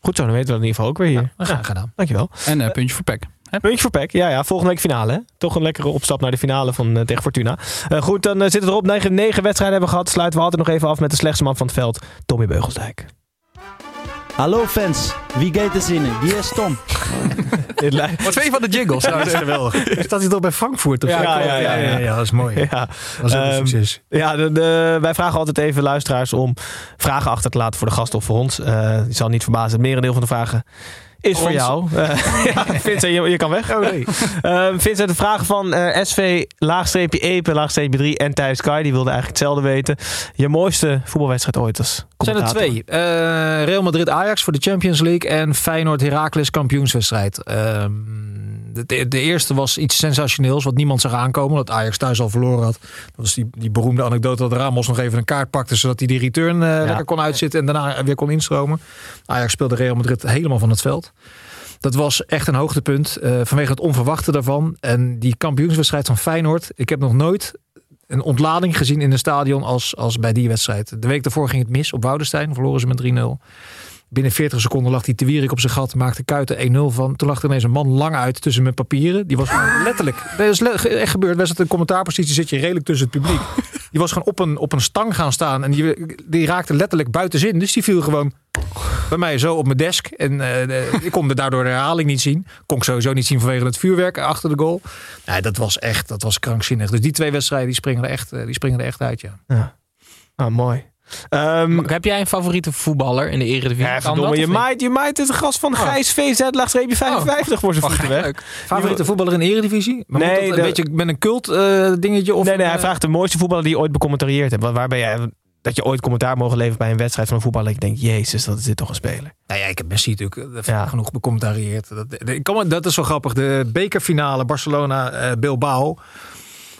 goed zo, dan weten we dat in ieder geval ook weer hier. Maar graag gedaan. Dankjewel. En eh, puntje voor Peck. Puntje voor PEC. Ja, ja, volgende week finale. Hè? Toch een lekkere opstap naar de finale van, eh, tegen Fortuna. Eh, goed, dan eh, zit het erop. Negen, negen wedstrijden hebben we gehad. Sluiten we altijd nog even af met de slechtste man van het veld, Tommy Beugelsdijk. Hallo fans, wie gaat er zinnen? Wie is Tom? Wat vind je van de jingles? Nou, dat is geweldig. Staat hij toch bij Frankfurt? Of Ja, ja, ja, ja, ja. ja, dat is mooi. Ja. Dat is ook een Ehm, succes. Ja, de, de- wij vragen altijd even luisteraars om vragen achter te laten voor de gast of voor ons. Eh je zal niet verbazen, het merendeel van de vragen is voor Ons. jou. Eh, ja, Vincent, je, je kan weg. Oh nee. Ehm, Vincent, de vragen van eh, SV, laagstreepje Epe, laagstreepje 3 en Thijs Kai, die wilden eigenlijk hetzelfde weten. Je mooiste voetbalwedstrijd ooit als Er zijn er twee. Eh, Real Madrid Ajax voor de Champions League en Feyenoord Heracles kampioenswedstrijd. Ehm, de, de, eerste was iets sensationeels wat niemand zag aankomen. Dat Ajax thuis al verloren had. Dat was die, die beroemde anekdote dat Ramos nog even een kaart pakte zodat hij die return eh, lekker kon uitzitten en daarna weer kon instromen. Ajax speelde Real Madrid helemaal van het veld. Dat was echt een hoogtepunt eh, vanwege het onverwachte daarvan. En die kampioenswedstrijd van Feyenoord. Ik heb nog nooit een ontlading gezien in een stadion als, als bij die wedstrijd. De week daarvoor ging het mis op Woudenstein. Verloren ze met 3-0. Binnen 40 seconden lag die te wierik op zijn gat. Maakte Kuiten 1-0 van. Toen lag er ineens een man lang uit tussen mijn papieren. Die was letterlijk... Dat is echt gebeurd. Was het een commentaarpositie zit je redelijk tussen het publiek. Die was gewoon op een, op een stang gaan staan. En die, die raakte letterlijk buiten zin. Dus die viel gewoon bij mij zo op mijn desk. En de- ik kon de daardoor de herhaling niet zien. Kon ik sowieso niet zien vanwege het vuurwerk achter de goal. Nee, dat was echt, dat was krankzinnig. Dus die twee wedstrijden die springen er echt, eh, die springen er echt uit, ja. Ja. Ah, mooi. Ehm, Maar Heb jij een favoriete voetballer in de Eredivisie? ja, verdomme, dat je maait, je maait het gras van Gijs VZ laagstreepje 55 voor zijn Oh, voeten weg. Favoriete voetballer in de Eredivisie? Maar Nee, moet dat de- een beetje met een cult eh, dingetje? Of nee, nee, hij eh, vraagt de mooiste voetballer die je ooit becommentarieerd hebt. Ben jij, dat je ooit commentaar mogen leveren bij een wedstrijd van een voetballer. Dat je denkt, jezus, dat is dit toch een speler. Nou ja, ik heb Messi natuurlijk eh, Ja. genoeg becommentarieerd. Dat, ik kan me- dat is wel grappig. De bekerfinale Barcelona-Bilbao.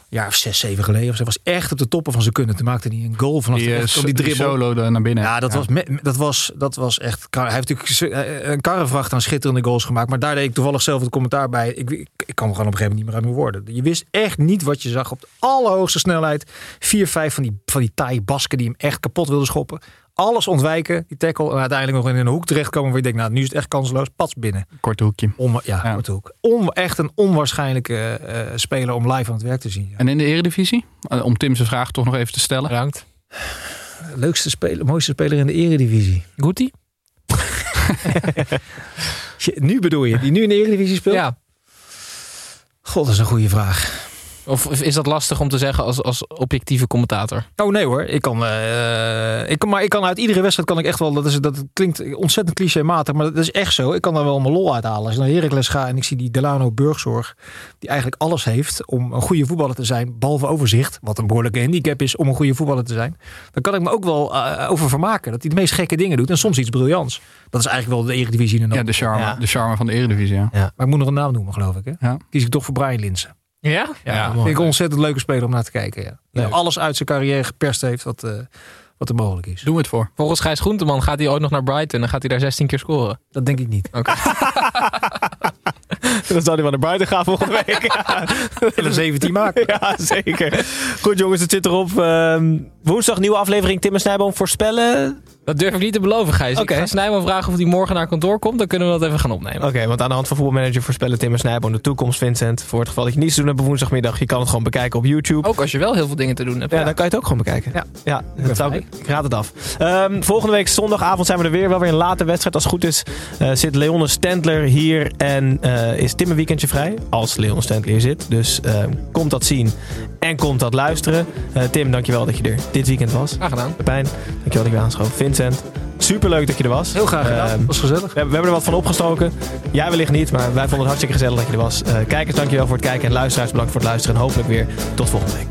Jaar of zes, zeven geleden. Of ze was echt op de toppen van zijn kunnen. Toen maakte hij een goal vanaf Die, de eh, die dribbel. solo naar binnen. Ja, dat, Was, me- dat, was, dat was echt... Hij heeft natuurlijk eh, een karrevracht aan schitterende goals gemaakt. Maar daar deed ik toevallig zelf het commentaar bij. Ik, ik, ik kwam gewoon op een gegeven moment niet meer uit mijn woorden. Je wist echt niet wat je zag op de allerhoogste snelheid. Vier, vijf van die, van die taaie basken die hem echt kapot wilden schoppen. Alles ontwijken, die tackle. En uiteindelijk nog in een hoek terechtkomen waar je denkt, nou nu is het echt kansloos. Pats binnen. Korte hoekje. Onwa- ja, korte hoek. On, echt een onwaarschijnlijke eh, speler om live aan het werk te zien. ja. En in de Eredivisie? Eh, Om Tim zijn vraag toch nog even te stellen. Bedankt. Leukste speler, mooiste speler in de eredivisie. Goetie? nu bedoel je, die nu in de eredivisie speelt? Ja. God, dat is een goede vraag. Of is dat lastig om te zeggen als, als objectieve commentator? Oh nee hoor, ik kan, eh, ik kan, maar ik kan uit iedere wedstrijd kan ik echt wel, dat, is, dat klinkt ontzettend clichématig, maar dat is echt zo. Ik kan daar wel mijn lol uithalen. Als ik naar Heracles ga en ik zie die Delano Burgzorg, die eigenlijk alles heeft om een goede voetballer te zijn, behalve overzicht, wat een behoorlijke handicap is om een goede voetballer te zijn, dan kan ik me ook wel eh, over vermaken. Dat hij de meest gekke dingen doet en soms iets briljants. Dat is eigenlijk wel de eredivisie in Ja, de charme, Ja. de charme van de Eredivisie. Ja. Maar ik moet nog een naam noemen, geloof ik. Hè? Ja. Kies ik toch voor Brian Linsen. Ja? Ja, vind ik een ontzettend leuke speler om naar te kijken. Ja. Die alles uit zijn carrière geperst heeft wat, eh, wat er mogelijk is. Doen we het voor. Volgens Gijs Groenteman gaat hij ooit nog naar Brighton en gaat hij daar 16 keer scoren. Dat denk ik niet. Oké. Dan zal hij wel naar buiten gaan volgende week. En een 17 maken. ja, zeker. Goed jongens, het zit erop. Ehm, woensdag nieuwe aflevering Tim en Snijboom voorspellen. Dat durf ik niet te beloven, Gijs. Oké. Ik ga vragen of hij morgen naar kantoor komt. Dan kunnen we dat even gaan opnemen. Oké, want aan de hand van voetbalmanager voorspellen Tim en Snijboom de toekomst, Vincent. Voor het geval dat je niets te doen hebt op woensdagmiddag, je kan het gewoon bekijken op YouTube. Ook als je wel heel veel dingen te doen hebt. Ja, dan kan je het ook gewoon bekijken. Ja. ja dat zou ik, ik raad het af. Ehm, volgende week zondagavond zijn we er weer. Wel weer een late wedstrijd. Als het goed is eh, zit Leone Stendler hier en eh, is Tim een weekendje vrij. Als Leone Stendler hier zit. Dus ehm, komt dat zien en komt dat luisteren. Eh, Tim, dankjewel dat je er dit weekend was. Graag gedaan. Pepijn, dankjewel dat je weer aanschoof. Vincent, superleuk dat je er was. Heel graag gedaan. Ehm, was gezellig. we, hebben- we hebben er wat van opgestoken. Jij wellicht niet, maar wij vonden het hartstikke gezellig dat je er was. Eh, kijkers, dankjewel voor het kijken. En luisteraars, bedankt voor het luisteren. En hopelijk weer tot volgende week.